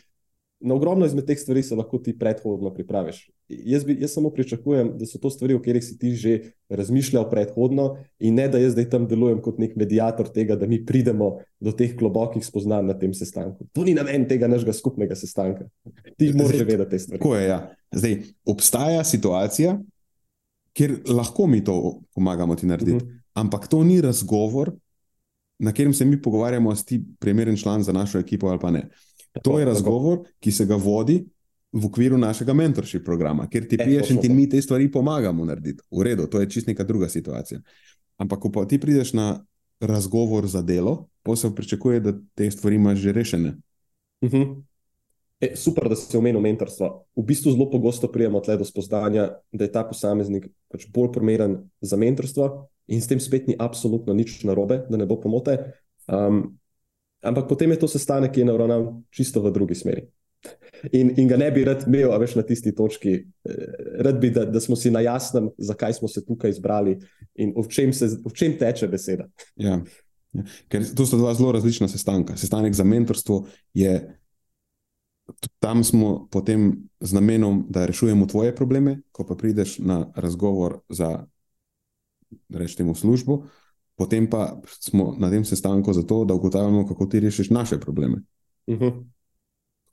na ogromno izmed teh stvari se lahko ti predhodno pripraviš. Jaz, bi, jaz samo pričakujem, da so to stvari, o katerih si ti že razmišljal predhodno, in ne da jaz zdaj tam delujem kot nek medijator tega, da mi pridemo do teh globokih spoznanj na tem sestanku. To ni namen tega našega skupnega sestanka. Ti moraš vedeti te stvari. Tako je. Ja. Zdaj, obstaja situacija, kjer lahko mi to pomagamo ti narediti. Uh mhm. -huh. Ampak to ni razgovor, na katerem se mi pogovarjamo, si primeren član za našo ekipo ali pa ne. Tako, to je razgovor, tako. ki se ga vodi v okviru našega mentorship programa, kjer ti e, piješ in ti mi te stvari pomagamo narediti. V redu, to je čist neka druga situacija. Ampak, ko pa ti prideš na razgovor za delo, pa se pričakuje, da te stvari imaš že rešene. Uh mhm. -huh. E, super, da si omenil mentorstvo. V bistvu zelo pogosto prijemo tle do spoznanja, da je ta posameznik pač bolj primeren za mentorstvo in s tem spet ni absolutno nič narobe, da ne bo pomote. Um, ampak potem je to sestanek, ki je naravnan čisto v drugi smeri. In, in ga ne bi rad imel, a veš na tisti točki. Eh, rad bi, da, da smo si na jasnem, zakaj smo se tukaj izbrali in v čem, se, v čem teče beseda. Ja. Ja. Ker to sta dva zelo različna sestanka. Sestanek za mentorstvo je tam smo potem z namenom, da rešujemo tvoje probleme, ko pa prideš na razgovor za, rečemo, službo, potem pa smo na tem sestanku zato, da ugotavljamo, kako ti rešiš naše probleme. Uh -huh.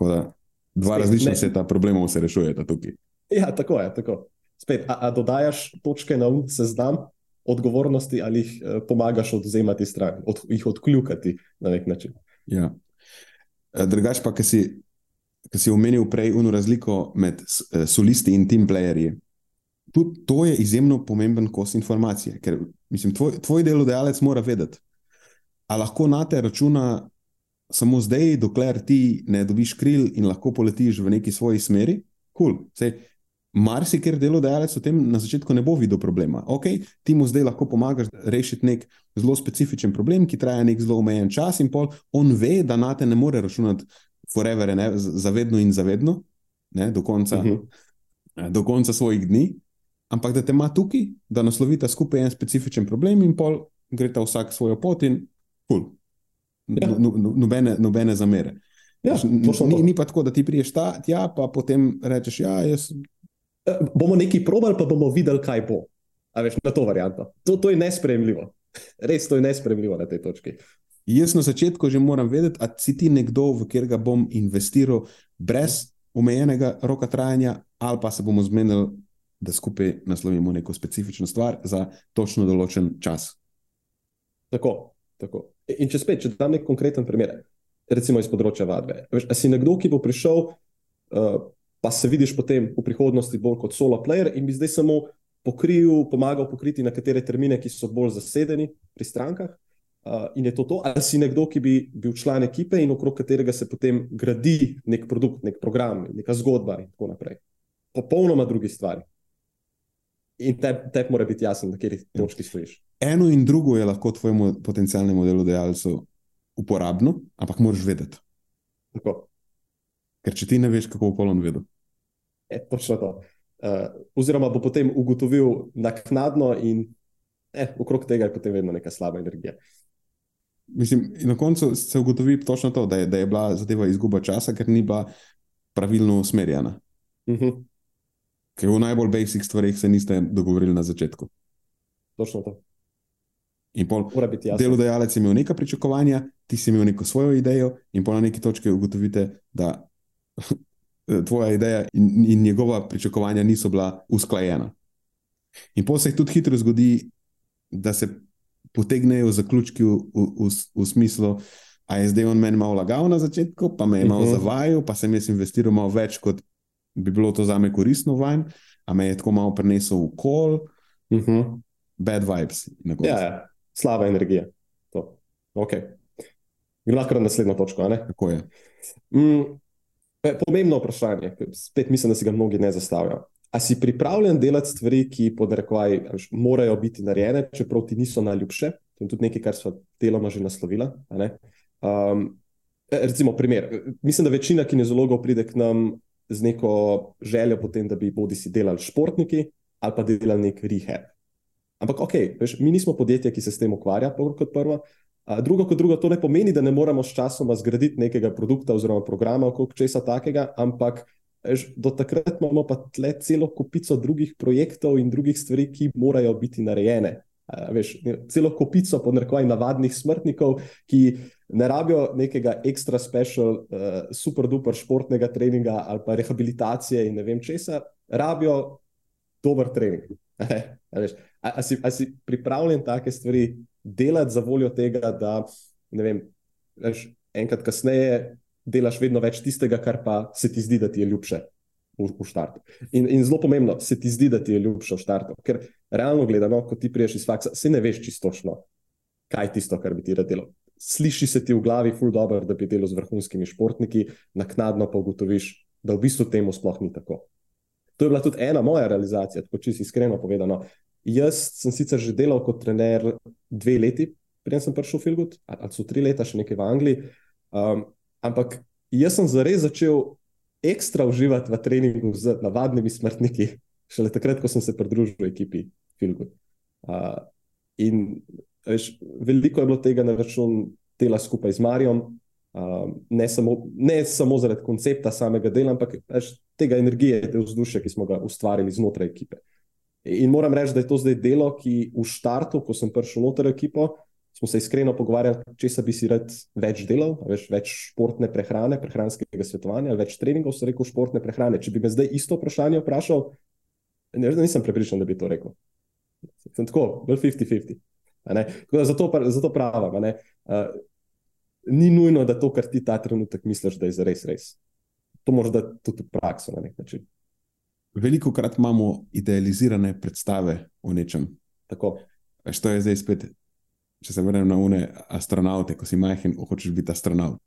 da, dva različna ne. seta problemov se rešujeta tukaj. Ja, tako je. Tako. Spet, a, a dodajaš točke na um seznam odgovornosti ali jih eh, pomagaš odvzemati stran, od, jih odkljukati na nek način. Ja. Eh, drugač pa, ki si ki si omenil prej eno razliko med uh, solisti in team playerji. Tudi to je izjemno pomemben kos informacije, ker mislim, tvoj, tvoj delodajalec mora vedeti, ali lahko na te računa samo zdaj, dokler ti ne dobiš kril in lahko poletiš v neki svoji smeri. Cool. Marsikaj delodajalec v tem na začetku ne bo videl problema. Ok, ti mu zdaj lahko pomagaš rešiti nek zelo specifičen problem, ki traja nek zelo omejen čas, in pol on ve, da na te ne more računati forever, ne, zavedno in zavedno, ne, do, konca, uh mhm. -huh. do konca svojih dni, ampak da te ima tukaj, da naslovita skupaj en specifičen problem in pol gre ta vsak svojo pot in pul. Ja. No, no, no, nobene, nobene zamere. Ja, ni, ni pa tako, da ti priješ ta, tja, pa potem rečeš, ja, jaz. E, bomo nekaj probali, pa bomo videli, kaj bo. A veš, na to varianto. To, to je nespremljivo. Res to je nespremljivo na tej točki. Jaz na začetku že moram vedeti, ali si ti nekdo, v katerega bom investiral brez omejenega roka trajanja, ali pa se bomo zmenili, da skupaj naslovimo neko specifično stvar za točno določen čas. Tako, tako. In če spet, če dam nek konkreten primer, recimo iz področja vadbe. Veš, si nekdo, ki bo prišel, uh, pa se vidiš potem v prihodnosti bolj kot solo player in bi zdaj samo pokril, pomagal pokriti nekatere termine, ki so bolj zasedeni pri strankah. Uh, in je to to, ali si nekdo, ki bi bil član ekipe in okrog katerega se potem gradi nek produkt, nek program, neka zgodba in tako naprej. Popolnoma drugi stvari. In tebi te mora biti jasno, na kateri točki stojiš. Eno in drugo je lahko tvojemu potencialnemu delodajalcu uporabno, ampak moraš vedeti. Tako. Ker če ti ne veš, kako bo polon vedel. Je točno to. Uh, oziroma bo potem ugotovil naknadno, in eh, okrog tega je potem vedno neka slaba energija. Mislim, na koncu se ugotovi točno to, da je, da je bila zadeva izguba časa, ker ni bila pravilno usmerjena. Uh mhm. -huh. Ker v najbolj basic stvarih se niste dogovorili na začetku. Točno to. In pol, delodajalec je imel neka pričakovanja, ti si imel neko svojo idejo, in pol na neki točki ugotovite, da tvoja ideja in, in njegova pričakovanja niso bila usklajena. In pol se jih tudi hitro zgodi, da se potegnejo zaključki v, v, v, v smislu, da je zdaj on meni malo lagal na začetku, pa me je malo uh mhm. -huh. zavajal, pa sem jaz investiral malo več, kot bi bilo to za me koristno vanj, a me je tako malo prenesel v kol. Uh mhm. -huh. Bad vibes. Ja, ja, slaba energija. Okay. Gremo kar na naslednjo točko. Tako je. Mm, pomembno vprašanje, spet mislim, da si ga mnogi ne zastavljajo. A si pripravljen delati stvari, ki podrekvaj, morajo biti narejene, čeprav ti niso najljubše? To je tudi nekaj, kar smo deloma že naslovili. Um, recimo, primer. Mislim, da večina kinezologov pride k nam z neko željo, potem, da bi bodi si delali športniki ali pa delali nek rehab. Ampak, ok, veš, mi nismo podjetje, ki se s tem ukvarja, kot prvo. Drugo kot drugo, to ne pomeni, da ne moramo s časom zgraditi nekega produkta oziroma programa, kot česa takega, ampak Do takrat imamo pa tle celo kupico drugih projektov in drugih stvari, ki morajo biti narejene. Veš, celo kupico podnebnih navadnih smrtnikov, ki ne rabijo nekega ekstra special, uh, super duper športnega treninga ali pa rehabilitacije in ne vem česa, rabijo dober trening. A, veš, a, a, si, a si pripravljen take stvari delati za voljo tega, da ne vem, veš, enkrat kasneje delaš vedno več tistega, kar pa se ti zdi, da ti je ljubše v, v štartu. In, in zelo pomembno, se ti zdi, da ti je ljubše v štartu. Ker realno gledano, ko ti priješ iz faksa, se ne veš čistočno, kaj je tisto, kar bi ti rad delal. Sliši se ti v glavi, ful dobro, da bi delal z vrhunskimi športniki, naknadno pa ugotoviš, da v bistvu temu sploh ni tako. To je bila tudi ena moja realizacija, tako čisto iskreno povedano. Jaz sem sicer že delal kot trener dve leti, preden sem prišel v Filgut, ali so tri leta, še nekaj v Angliji. Um, Ampak jaz sem zares začel ekstra uživati v treningu z navadnimi smrtniki, šele takrat, ko sem se pridružil ekipi Filgu. Uh, in veš, veliko je bilo tega na račun dela skupaj z Marijo, Um, ne, ne samo zaradi koncepta samega dela, ampak veš, tega energije, te vzdušja, ki smo ga ustvarili znotraj ekipe. In moram reči, da je to zdaj delo, ki v štartu, ko sem prišel noter ekipo, smo se iskreno pogovarjali, če bi si rad več delal, več, več športne prehrane, prehranskega svetovanja, več treningov, so rekel športne prehrane. Če bi me zdaj isto vprašanje vprašal, ne, nisem prepričan, da bi to rekel. Sem tako, bolj 50-50. Zato, zato pravim, uh, ni nujno, da to, kar ti ta trenutek misliš, da je zares res. To moraš da tudi v prakso na nek način. Veliko krat imamo idealizirane predstave o nečem. Tako. Veš, to je zdaj spet, če se vrnem na une astronaute, ko si majhen, hočeš biti astronaut.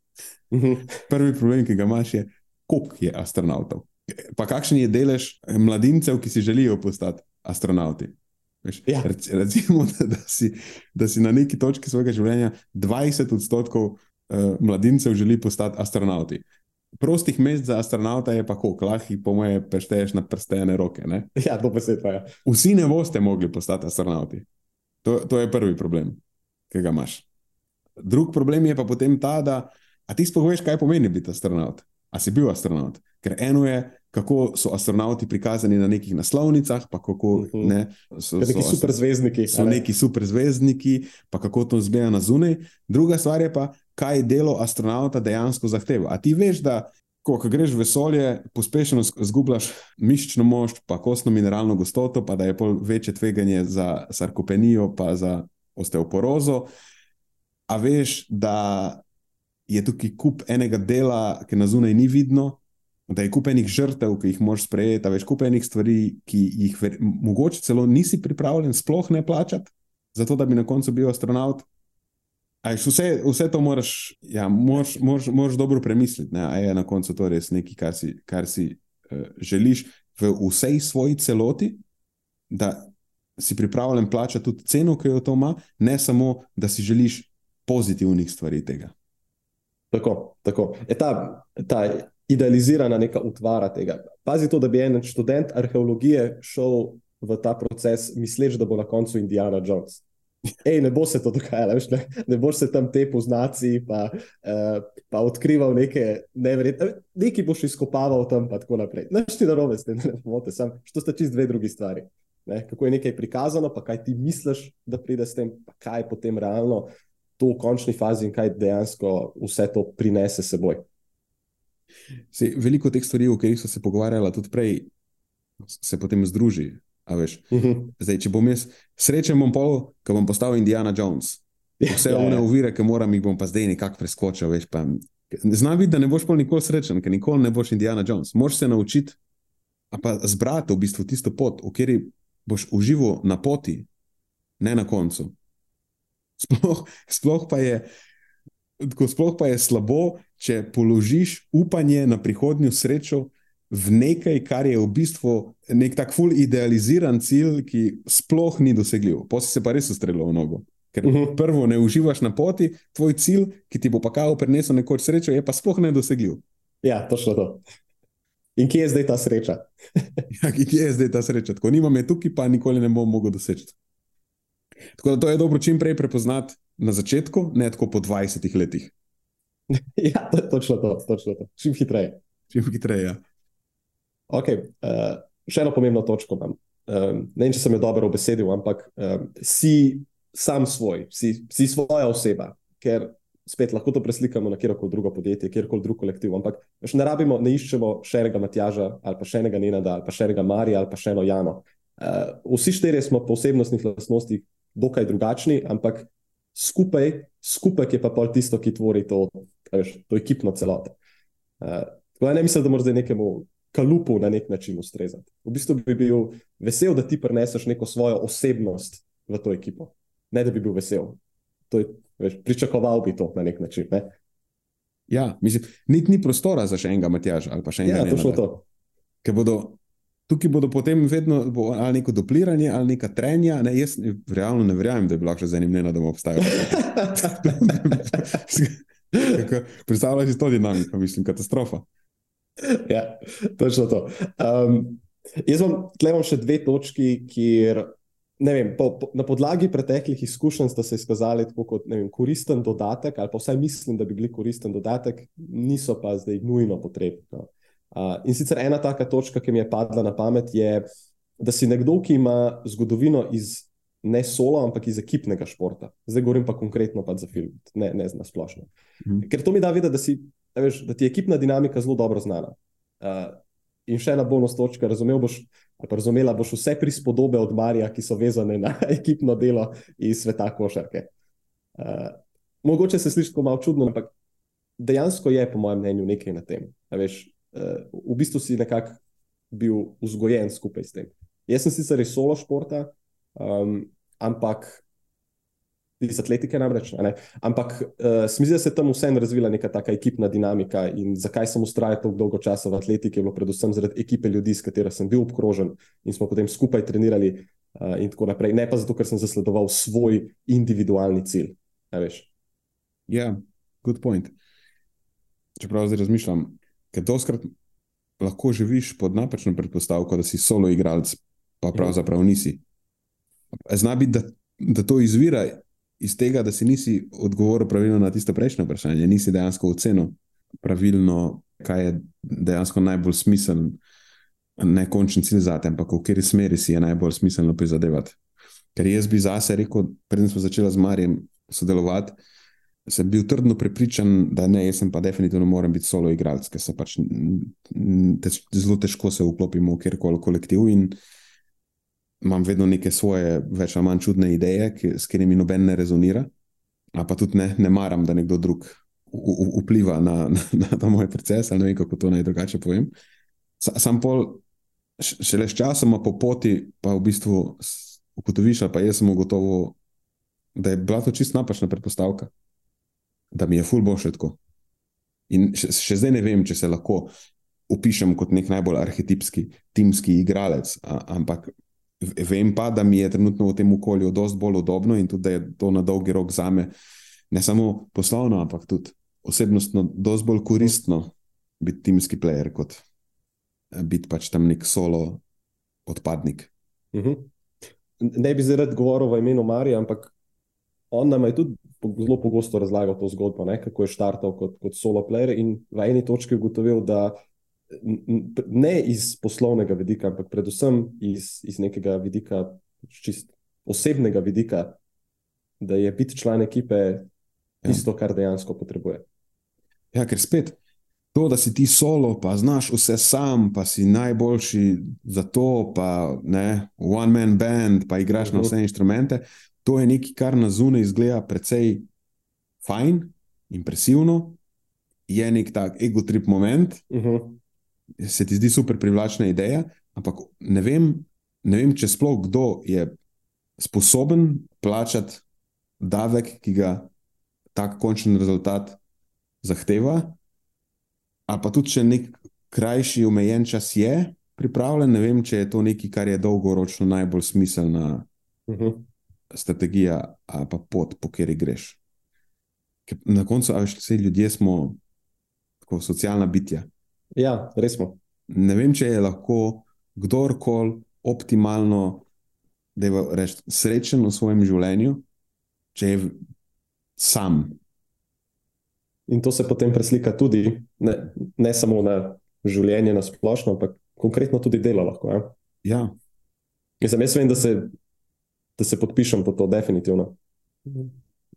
Mhm. Prvi problem, ki ga imaš, je, koliko je astronautov. Pa kakšen je delež mladincev, ki si želijo postati astronauti? Veš, Ja. rec- Recimo, da, si, da si na neki točki svojega življenja 20 odstotkov uh, mladincev želi postati astronauti. Prostih mest za astronauta je pa koliko, lahko po moje prešteješ na prstene roke. Ne? Ja, to pa je. Vsi ne boste mogli postati astronauti. To, to je prvi problem, ki ga imaš. Drug problem je pa potem ta, da a ti sploh veš, kaj pomeni biti astronaut. A si bil astronaut? Ker eno je, kako so astronauti prikazani na nekih naslovnicah, pa kako Mhm. ne, so, Neki so, super zvezdniki. so neki superzvezdniki, pa kako to zgleda na zunaj. Druga stvar je pa, kaj delo astronauta dejansko zahteva. A ti veš, da ko, ko greš v vesolje, pospešeno zgubljaš mišično moč, pa kostno mineralno gostoto, pa da je pol večje tveganje za sarkopenijo, pa za osteoporozo. A veš, da je tukaj kup enega dela, ki na zunaj ni vidno, da je kup enih žrtev, ki jih moraš sprejeti, veš, kup enih stvari, ki jih ver, mogoče celo nisi pripravljen sploh ne plačati, zato da bi na koncu bil astronaut. A veš, vse, vse to moraš, ja, moraš, moraš, moraš dobro premisliti, ne, a je na koncu to res nekaj, kar si, kar si uh, želiš v vsej svoji celoti, da si pripravljen plačati tudi ceno, ki jo to ima, ne samo, da si želiš pozitivnih stvari tega. Tako, tako. Je ta, ta idealizirana neka utvara tega. Pazi to, da bi en študent arheologije šel v ta proces, misleč, da bo na koncu Indiana Jones. Ej, ne bo se to dogajalo, veš, ne, ne boš se tam te poznaci, pa, uh, pa odkrival neke neverjetne, nekaj boš izkopaval tam, pa tako naprej. Naš ti narobe, ste ne pomote, sam, što sta čist dve drugi stvari. Ne, kako je nekaj prikazano, pa kaj ti misliš, da pride s tem, pa kaj je potem realno to v končni fazi in kaj dejansko vse to prinese seboj. Se, veliko teh stvari, o katerih so se pogovarjala tudi prej, se potem združi. veš. Mhm. Zdaj, če bom jaz srečen, bom pol, ko bom postal Indiana Jones. Vse Ja, one ja. ovire, ki moram, jih bom pa zdaj nekako preskočil. Veš, pa, Znam biti, da ne boš pol nikoli srečen, ker nikoli ne boš Indiana Jones. Moraš se naučiti, a pa zbrati v bistvu tisto pot, v kateri boš užival na poti, ne na koncu. Sploh, sploh, pa je, sploh pa je slabo, če položiš upanje na prihodnjo srečo v nekaj, kar je v bistvu nek tak ful idealiziran cilj, ki sploh ni dosegljiv. Potem si se pa res ustrelil v nogo. Ker Mhm. prvo ne uživaš na poti, tvoj cilj, ki ti bo pa kao prinesel nekoč srečo, je pa sploh nedosegljiv. Ja, točno to. In kje je zdaj ta sreča? Ja, kje je zdaj ta sreča? Tako nimam je tukaj, pa nikoli ne bom mogel doseči. Tako da to je dobro čim prej prepoznati na začetku, ne tako po 20 letih. Ja, to je točno to, točno to. Čim hitreje. Čim hitreje. ja. Okay, uh, še eno pomembno točko imam. Um, ne vem, če sem jo dobro obesedil, ampak um, si sam svoj, si, si svoja oseba, ker spet lahko to preslikamo na kjerkoli drugo podjetje, kjerkoli drug kolektiv. Ampak veš, ne rabimo, ne iščemo še enega Matjaža, ali pa še enega Nenada, ali pa še enega Marija, ali pa še eno Jano. Uh, vsi štirje smo po osebnostnih lastnostih dokaj drugačni, ampak skupaj, skupaj je pa pol tisto, ki tvori to, veš, to ekipno celoto. Uh, tako da ne mislim, da moraš zdaj nekemu kalupu na nek način ustrezati. V bistvu bi bil vesel, da ti prineseš neko svojo osebnost v to ekipo, ne da bi bil vesel. To je, veš, pričakoval bi to na nek način. Ne? Ja, mislim, niti ni prostora za še enega Matjaža ali pa še enega. Ja, točno Nenada. to. Ker bodo, tukaj bodo potem vedno bo ali neko dupliranje ali neka trenja. Ne, jaz realno ne verjamem, da bi lahko še z enim nenadom obstajal. Kako- Predstavljaj si to dinamiko, mislim, katastrofa. ja, točno to. Um, jaz imam, imam še dve točki, kjer vem, po, po, na podlagi preteklih izkušenj sta se izkazali kot vem, koristen dodatek, ali pa vsaj mislim, da bi bili koristen dodatek, niso pa zdaj nujno potrebni. No. Uh, in sicer ena taka točka, ki mi je padla na pamet, je, da si nekdo, ki ima zgodovino iz ne solo, ampak iz ekipnega športa. Zdaj govorim pa konkretno pa za film, ne, ne na splošno. Mhm. Ker to mi da vedeti, da, si, veš, da ti je ekipna dinamika zelo dobro znana. Uh, in še ena bonus točka, razumel boš, ali pa razumela boš vse prispodobe od Marija, ki so vezane na ekipno delo iz sveta košarke. Uh, mogoče se sliši tako malo čudno, ampak dejansko je, po mojem mnenju, nekaj na tem. Veš, uh, v bistvu si nekako bil vzgojen skupaj s tem. Jaz sem sicer iz solo športa, um, ampak iz atletike namreč. Ampak uh, se mi zdi, da se je tam vseeno razvila neka taka ekipna dinamika in zakaj sem ustrajal tako dolgo časa v atletiki, je bilo predvsem zaradi ekipe ljudi, s katero sem bil obkrožen in smo potem skupaj trenirali uh, in tako naprej. Ne pa zato, ker sem zasledoval svoj individualni cilj. Ja, yeah, good point. Čeprav zdaj razmišljam, ker doskrat lahko živiš pod napačno predpostavko, da si solo igralec, pa pravzaprav nisi. Zna biti, da, da to izvira iz tega, da si nisi odgovoril pravilno na tisto prejšnje vprašanje, nisi dejansko ocenil pravilno, kaj je dejansko najbolj smiselno, ne končni cilj za te, ampak v kateri smeri si je najbolj smiselno prizadevati. Ker jaz bi zase rekel, preden smo začeli z Marijem sodelovati, sem bil trdno prepričan, da ne, jaz pa definitivno moram biti solo igralec, ker se pač tež, zelo težko se vklopimo v kjerkoli kolektiv. In, imam vedno neke svoje, več ali manj čudne ideje, ki, s katerimi noben ne rezonira, pa tudi ne, ne maram, da nekdo drug vpliva na, na, na moj proces, ali ne vem, kako to naj drugače povem. Sam pol, šele s časom, po poti, pa v bistvu ugotoviš, pa jaz sem ugotovil, da je bila to čist napačna predpostavka, da mi je ful bo še tako. In še, še zdaj ne vem, če se lahko opišem kot nek najbolj arhetipski, timski igralec, a, ampak Vem pa, da mi je trenutno v tem okolju dosti bolj udobno in tudi, da je to na dolgi rok za me, ne samo poslovno, ampak tudi osebnostno, dosti bolj koristno biti timski player, kot eh, biti pač tam nek solo odpadnik. Uh mhm. -huh. Ne bi zdaj rad govoril v imenu Marija, ampak on nam je tudi zelo pogosto razlagal to zgodbo, ne, kako je štartal kot, kot solo player in v eni točki ugotovil, da ne iz poslovnega vidika, ampak predvsem iz, iz nekega vidika, čist osebnega vidika, da je biti član ekipe ja. tisto, ja. kar dejansko potrebuje. Ja, ker spet to, da si ti solo, pa znaš vse sam, pa si najboljši za to, pa ne, one man band, pa igraš na mhm. vse inštrumente. To je nekaj, kar na zunaj izgleda precej fajn, impresivno, je nek tak ego trip moment. Uh mhm. -huh se ti zdi super privlačna ideja, ampak ne vem, ne vem če sploh kdo je sposoben plačati davek, ki ga tak končni rezultat zahteva, ali pa tudi če nek krajši, omejen čas je pripravljen, ne vem, če je to nekaj, kar je dolgoročno najbolj smiselna uh mhm. -huh. strategija ali pa pot, po kateri greš. Ker na koncu, a veš, vse ljudje smo tako socialna bitja. Ja, res smo. Ne vem, če je lahko kdorkoli optimalno, da je reč, srečen v svojem življenju, če je sam. In to se potem preslika tudi, ne, ne samo na življenje na splošno, ampak konkretno tudi delo. Lahko, ja. Ja. Jaz, jaz vem, da se, da se podpišem pod to, definitivno.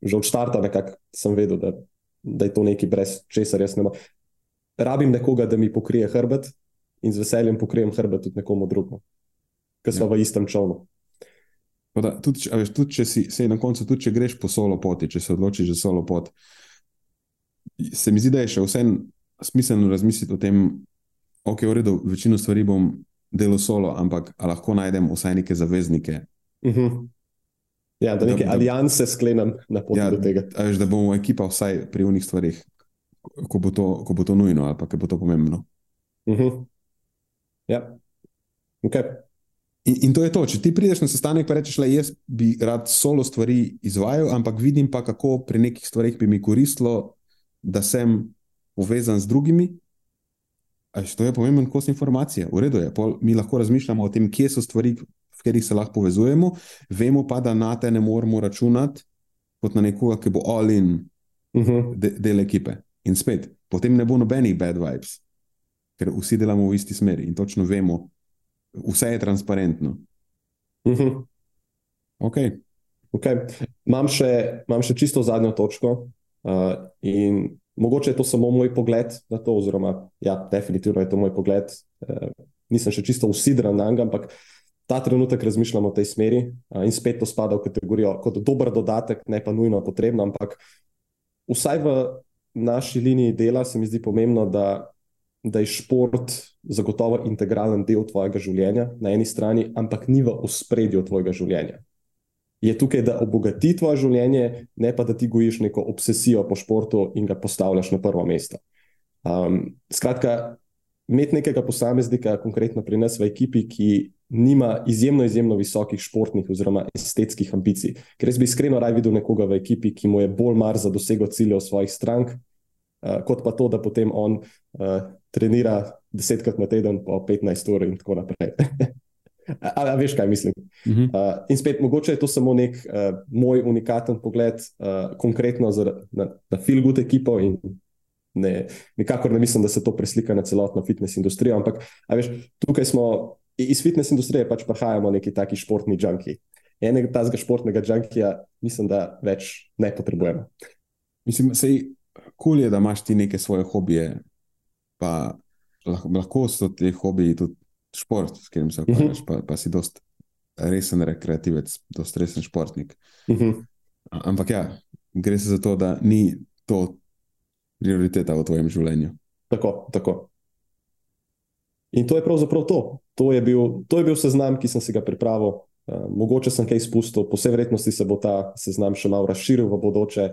Že od začetka nekako sem vedel, da, da je to nekaj, brez česar jaz ne morem rabim nekoga, da mi pokrije hrbet, in z veseljem pokrijem hrbet tudi nekomu drugemu, ki smo ja. v istem čovnu. Da, tudi, veš, tudi če si se na koncu, tudi če greš po solo poti, če se odločiš za solo pot, se mi zdi, da je še vseeno smiselno razmisliti o tem, ok, v redu, večino stvari bom delal solo, ampak lahko najdem vsaj neke zaveznike. Uh mhm. -huh. Ja, da neke alijanse sklenem na poti ja, do tega. Veš, da bomo ekipa vsaj pri unih stvarih ko bo to, ko bo to nujno ali pa ko bo to pomembno. Uh mhm. -huh. Ja, okay. in, in to je to. Če ti prideš na sestanek in rečeš, da jaz bi rad solo stvari izvajal, ampak vidim pa, kako pri nekih stvarih bi mi koristilo, da sem povezan z drugimi. Až to je pomemben kos informacije. V redu je, Pol, mi lahko razmišljamo o tem, kje so stvari v katerih se lahko povezujemo, vemo pa, da na te ne moramo računati kot na nekoga, ki bo all in Uh -huh. de, del ekipe. In spet, potem ne bo nobenih bad vibes, ker vsi delamo v isti smeri in točno vemo, vse je transparentno. Uh -huh. Okay. Okay. Imam, še, imam še čisto zadnjo točko. Uh, in mogoče je to samo moj pogled na to, oziroma, ja, definitivno je to moj pogled. Uh, nisem še čisto usidran na njega, ampak ta trenutek razmišljam v tej smeri. Uh, in spet to spada v kategorijo kot dober dodatek, ne pa nujno potrebno. Ampak vsaj v naši liniji dela se mi zdi pomembno, da, da je šport zagotovo integralen del tvojega življenja na eni strani, ampak ni v ospredju tvojega življenja. Je tukaj, da obogati tvoje življenje, ne pa da ti gojiš neko obsesijo po športu in ga postavljaš na prvo mesto. Um, skratka, imeti nekega posameznika, konkretno pri nas v ekipi, ki nima izjemno, izjemno visokih športnih oziroma estetskih ambicij. Ker jaz bi iskreno raj videl nekoga v ekipi, ki mu je bolj mar za dosego ciljev svojih strank, uh, kot pa to, da potem on uh, trenira desetkrat na teden, po 15 ur in tako naprej. A, a veš, kaj mislim? Uh -huh. uh, in spet, mogoče je to samo nek uh, moj unikaten pogled, uh, konkretno za, na, na good ekipo. Ne, nikakor ne mislim, da se to preslika na celotno fitness industrijo, ampak veš, tukaj smo iz fitness industrije, pač prihajamo neki taki športni junki. Enega tazga športnega junkija, mislim, da več ne potrebujemo. Mislim, je kul, da imaš ti neke svoje hobije, pa lahko, lahko so ti hobiji tudi šport, s katerim se ukvarjaš, uh -huh. pa, pa si dost resen rekreativec, dost resen športnik. Uh Mhm. -huh. Ampak ja, gre se za to, da ni to prioriteta v tvojem življenju. Tako, tako. In to je pravzaprav to. To je bil, to je bil seznam, ki sem si ga pripravil. Uh, mogoče sem kaj izpustil, po vsej verjetnosti se bo ta seznam še malo razširil v bodoče.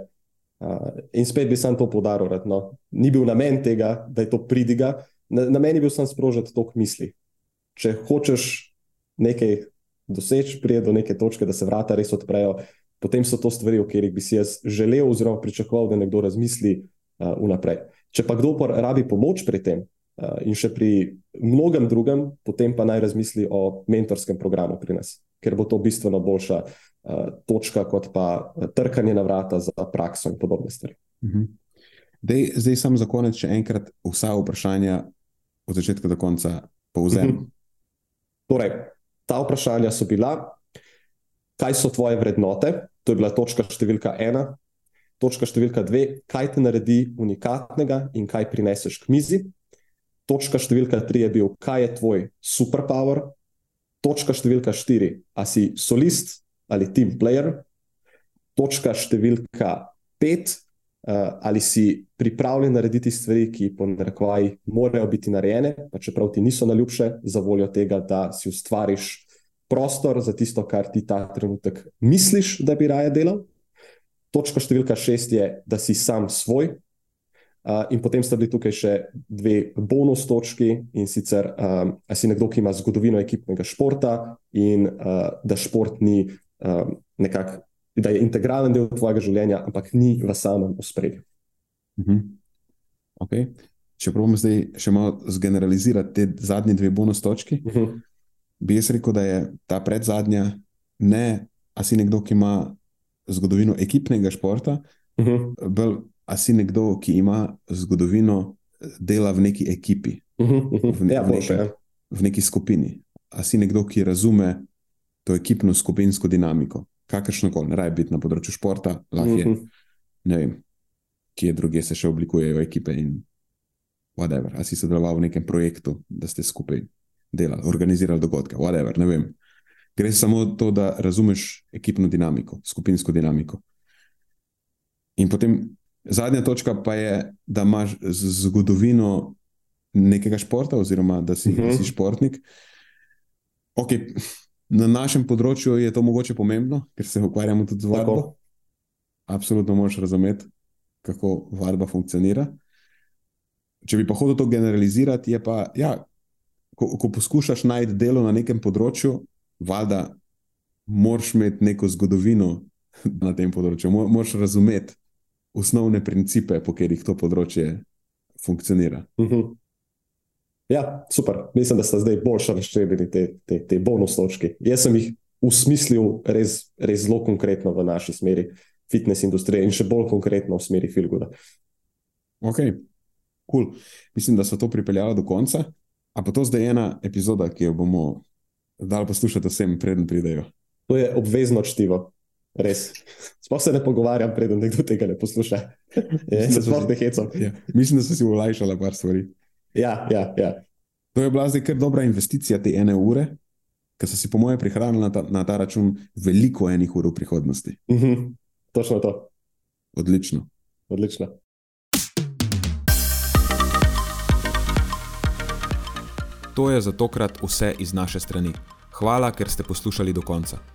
Uh, in spet bi sam to poudaril. No. Ni bil namen tega, da je to pridiga, na, namen je bil sem sprožiti tok misli. Če hočeš nekaj doseči, prije do neke točke, da se vrata res odprejo, potem so to stvari, o katerih bi si jaz želel, oziroma pričakoval, da nekdo razmisli uh, vnaprej. Če pa kdo rabi pomoč pri tem in še pri mnogem drugem, potem pa naj razmisli o mentorskem programu pri nas, ker bo to bistveno boljša uh, točka, kot pa trkanje na vrata za prakso in podobne stvari. -huh. Dej, zdaj, samo za konec, še enkrat vsa vprašanja od začetka do konca povzem. -huh. Torej, ta vprašanja so bila, kaj so tvoje vrednote, to je bila točka številka ena. Točka številka dve, kaj te naredi unikatnega in kaj prineseš k mizi. Točka številka tri je bil, kaj je tvoj superpower. Točka številka štiri, a si solist ali team player. Točka številka pet, uh, ali si pripravljen narediti stvari, ki po narekovaji morajo biti narejene, pa čeprav ti niso najljubše, za voljo tega, da si ustvariš prostor za tisto, kar ti ta trenutek misliš, da bi raje delal. Točka številka šest je, da si sam svoj. In potem sta bili tukaj še dve bonus točki, in sicer, um, ali si nekdo, ki ima zgodovino ekipnega športa, in uh, da šport ni um, nekako, da je integralen del tvojega življenja, ampak ni v samem ospredju. Uh -huh. okay. Če pravimo zdaj še malo zgeneralizirati te zadnje dve bonus točki, uh -huh. bi jaz rekel, da je ta predzadnja, ne, a si nekdo, ki ima zgodovino ekipnega športa, uh -huh. bolj. A si nekdo, ki ima zgodovino dela v neki ekipi, uh -huh. v, ne, ja, v, neki, boljše, v neki skupini? A si nekdo, ki razume to ekipno skupinsko dinamiko, kakršno koli, ne raje biti na področju športa, lahko je, uh -huh. ne vem, kje druge se še oblikujejo ekipe in whatever. A si sodeloval v nekem projektu, da ste skupaj delali, organizirali dogodke, whatever, ne vem. Gre samo to, da razumeš ekipno dinamiko, skupinsko dinamiko. In potem Zadnja točka pa je, da imaš zgodovino nekega športa, oziroma da si, uh -huh. si športnik. Okay. Na našem področju je to mogoče pomembno, ker se ukvarjamo tudi z vadbo. Tako. Absolutno moraš razumeti, kako vadba funkcionira. Če bi pa hodil to generalizirati, je pa, ja, ko, ko poskušaš najti delo na nekem področju, valjda moraš imeti neko zgodovino na tem področju, moraš razumeti osnovne principe, po katerih to področje funkcionira. Uh -huh. Ja, super. Mislim, da sta zdaj boljša razčlenjeni te, te, te bonus točke. Jaz sem jih usmislil res, res zelo konkretno v naši smeri fitness industrije in še bolj konkretno v smeri filguda. Ok, cool. Mislim, da so to pripeljali do konca. A pa to zdaj ena epizoda, ki jo bomo dali poslušati vsem, preden pridejo. To je obvezno čtivo. Res. Sploh se ne pogovarjam, preden nekdo tega ne posluša. Je, se sploh ne hecam. Ja. Mislim, da so si ulajšali par stvari. Ja, ja, ja. To je bila zdaj kar dobra investicija te ene ure, ker so si, po mojem, prihranili na ta, na ta račun veliko enih ur v prihodnosti. Mhm. Točno to. Odlično. Odlično. To je za tokrat vse iz naše strani. Hvala, ker ste poslušali do konca.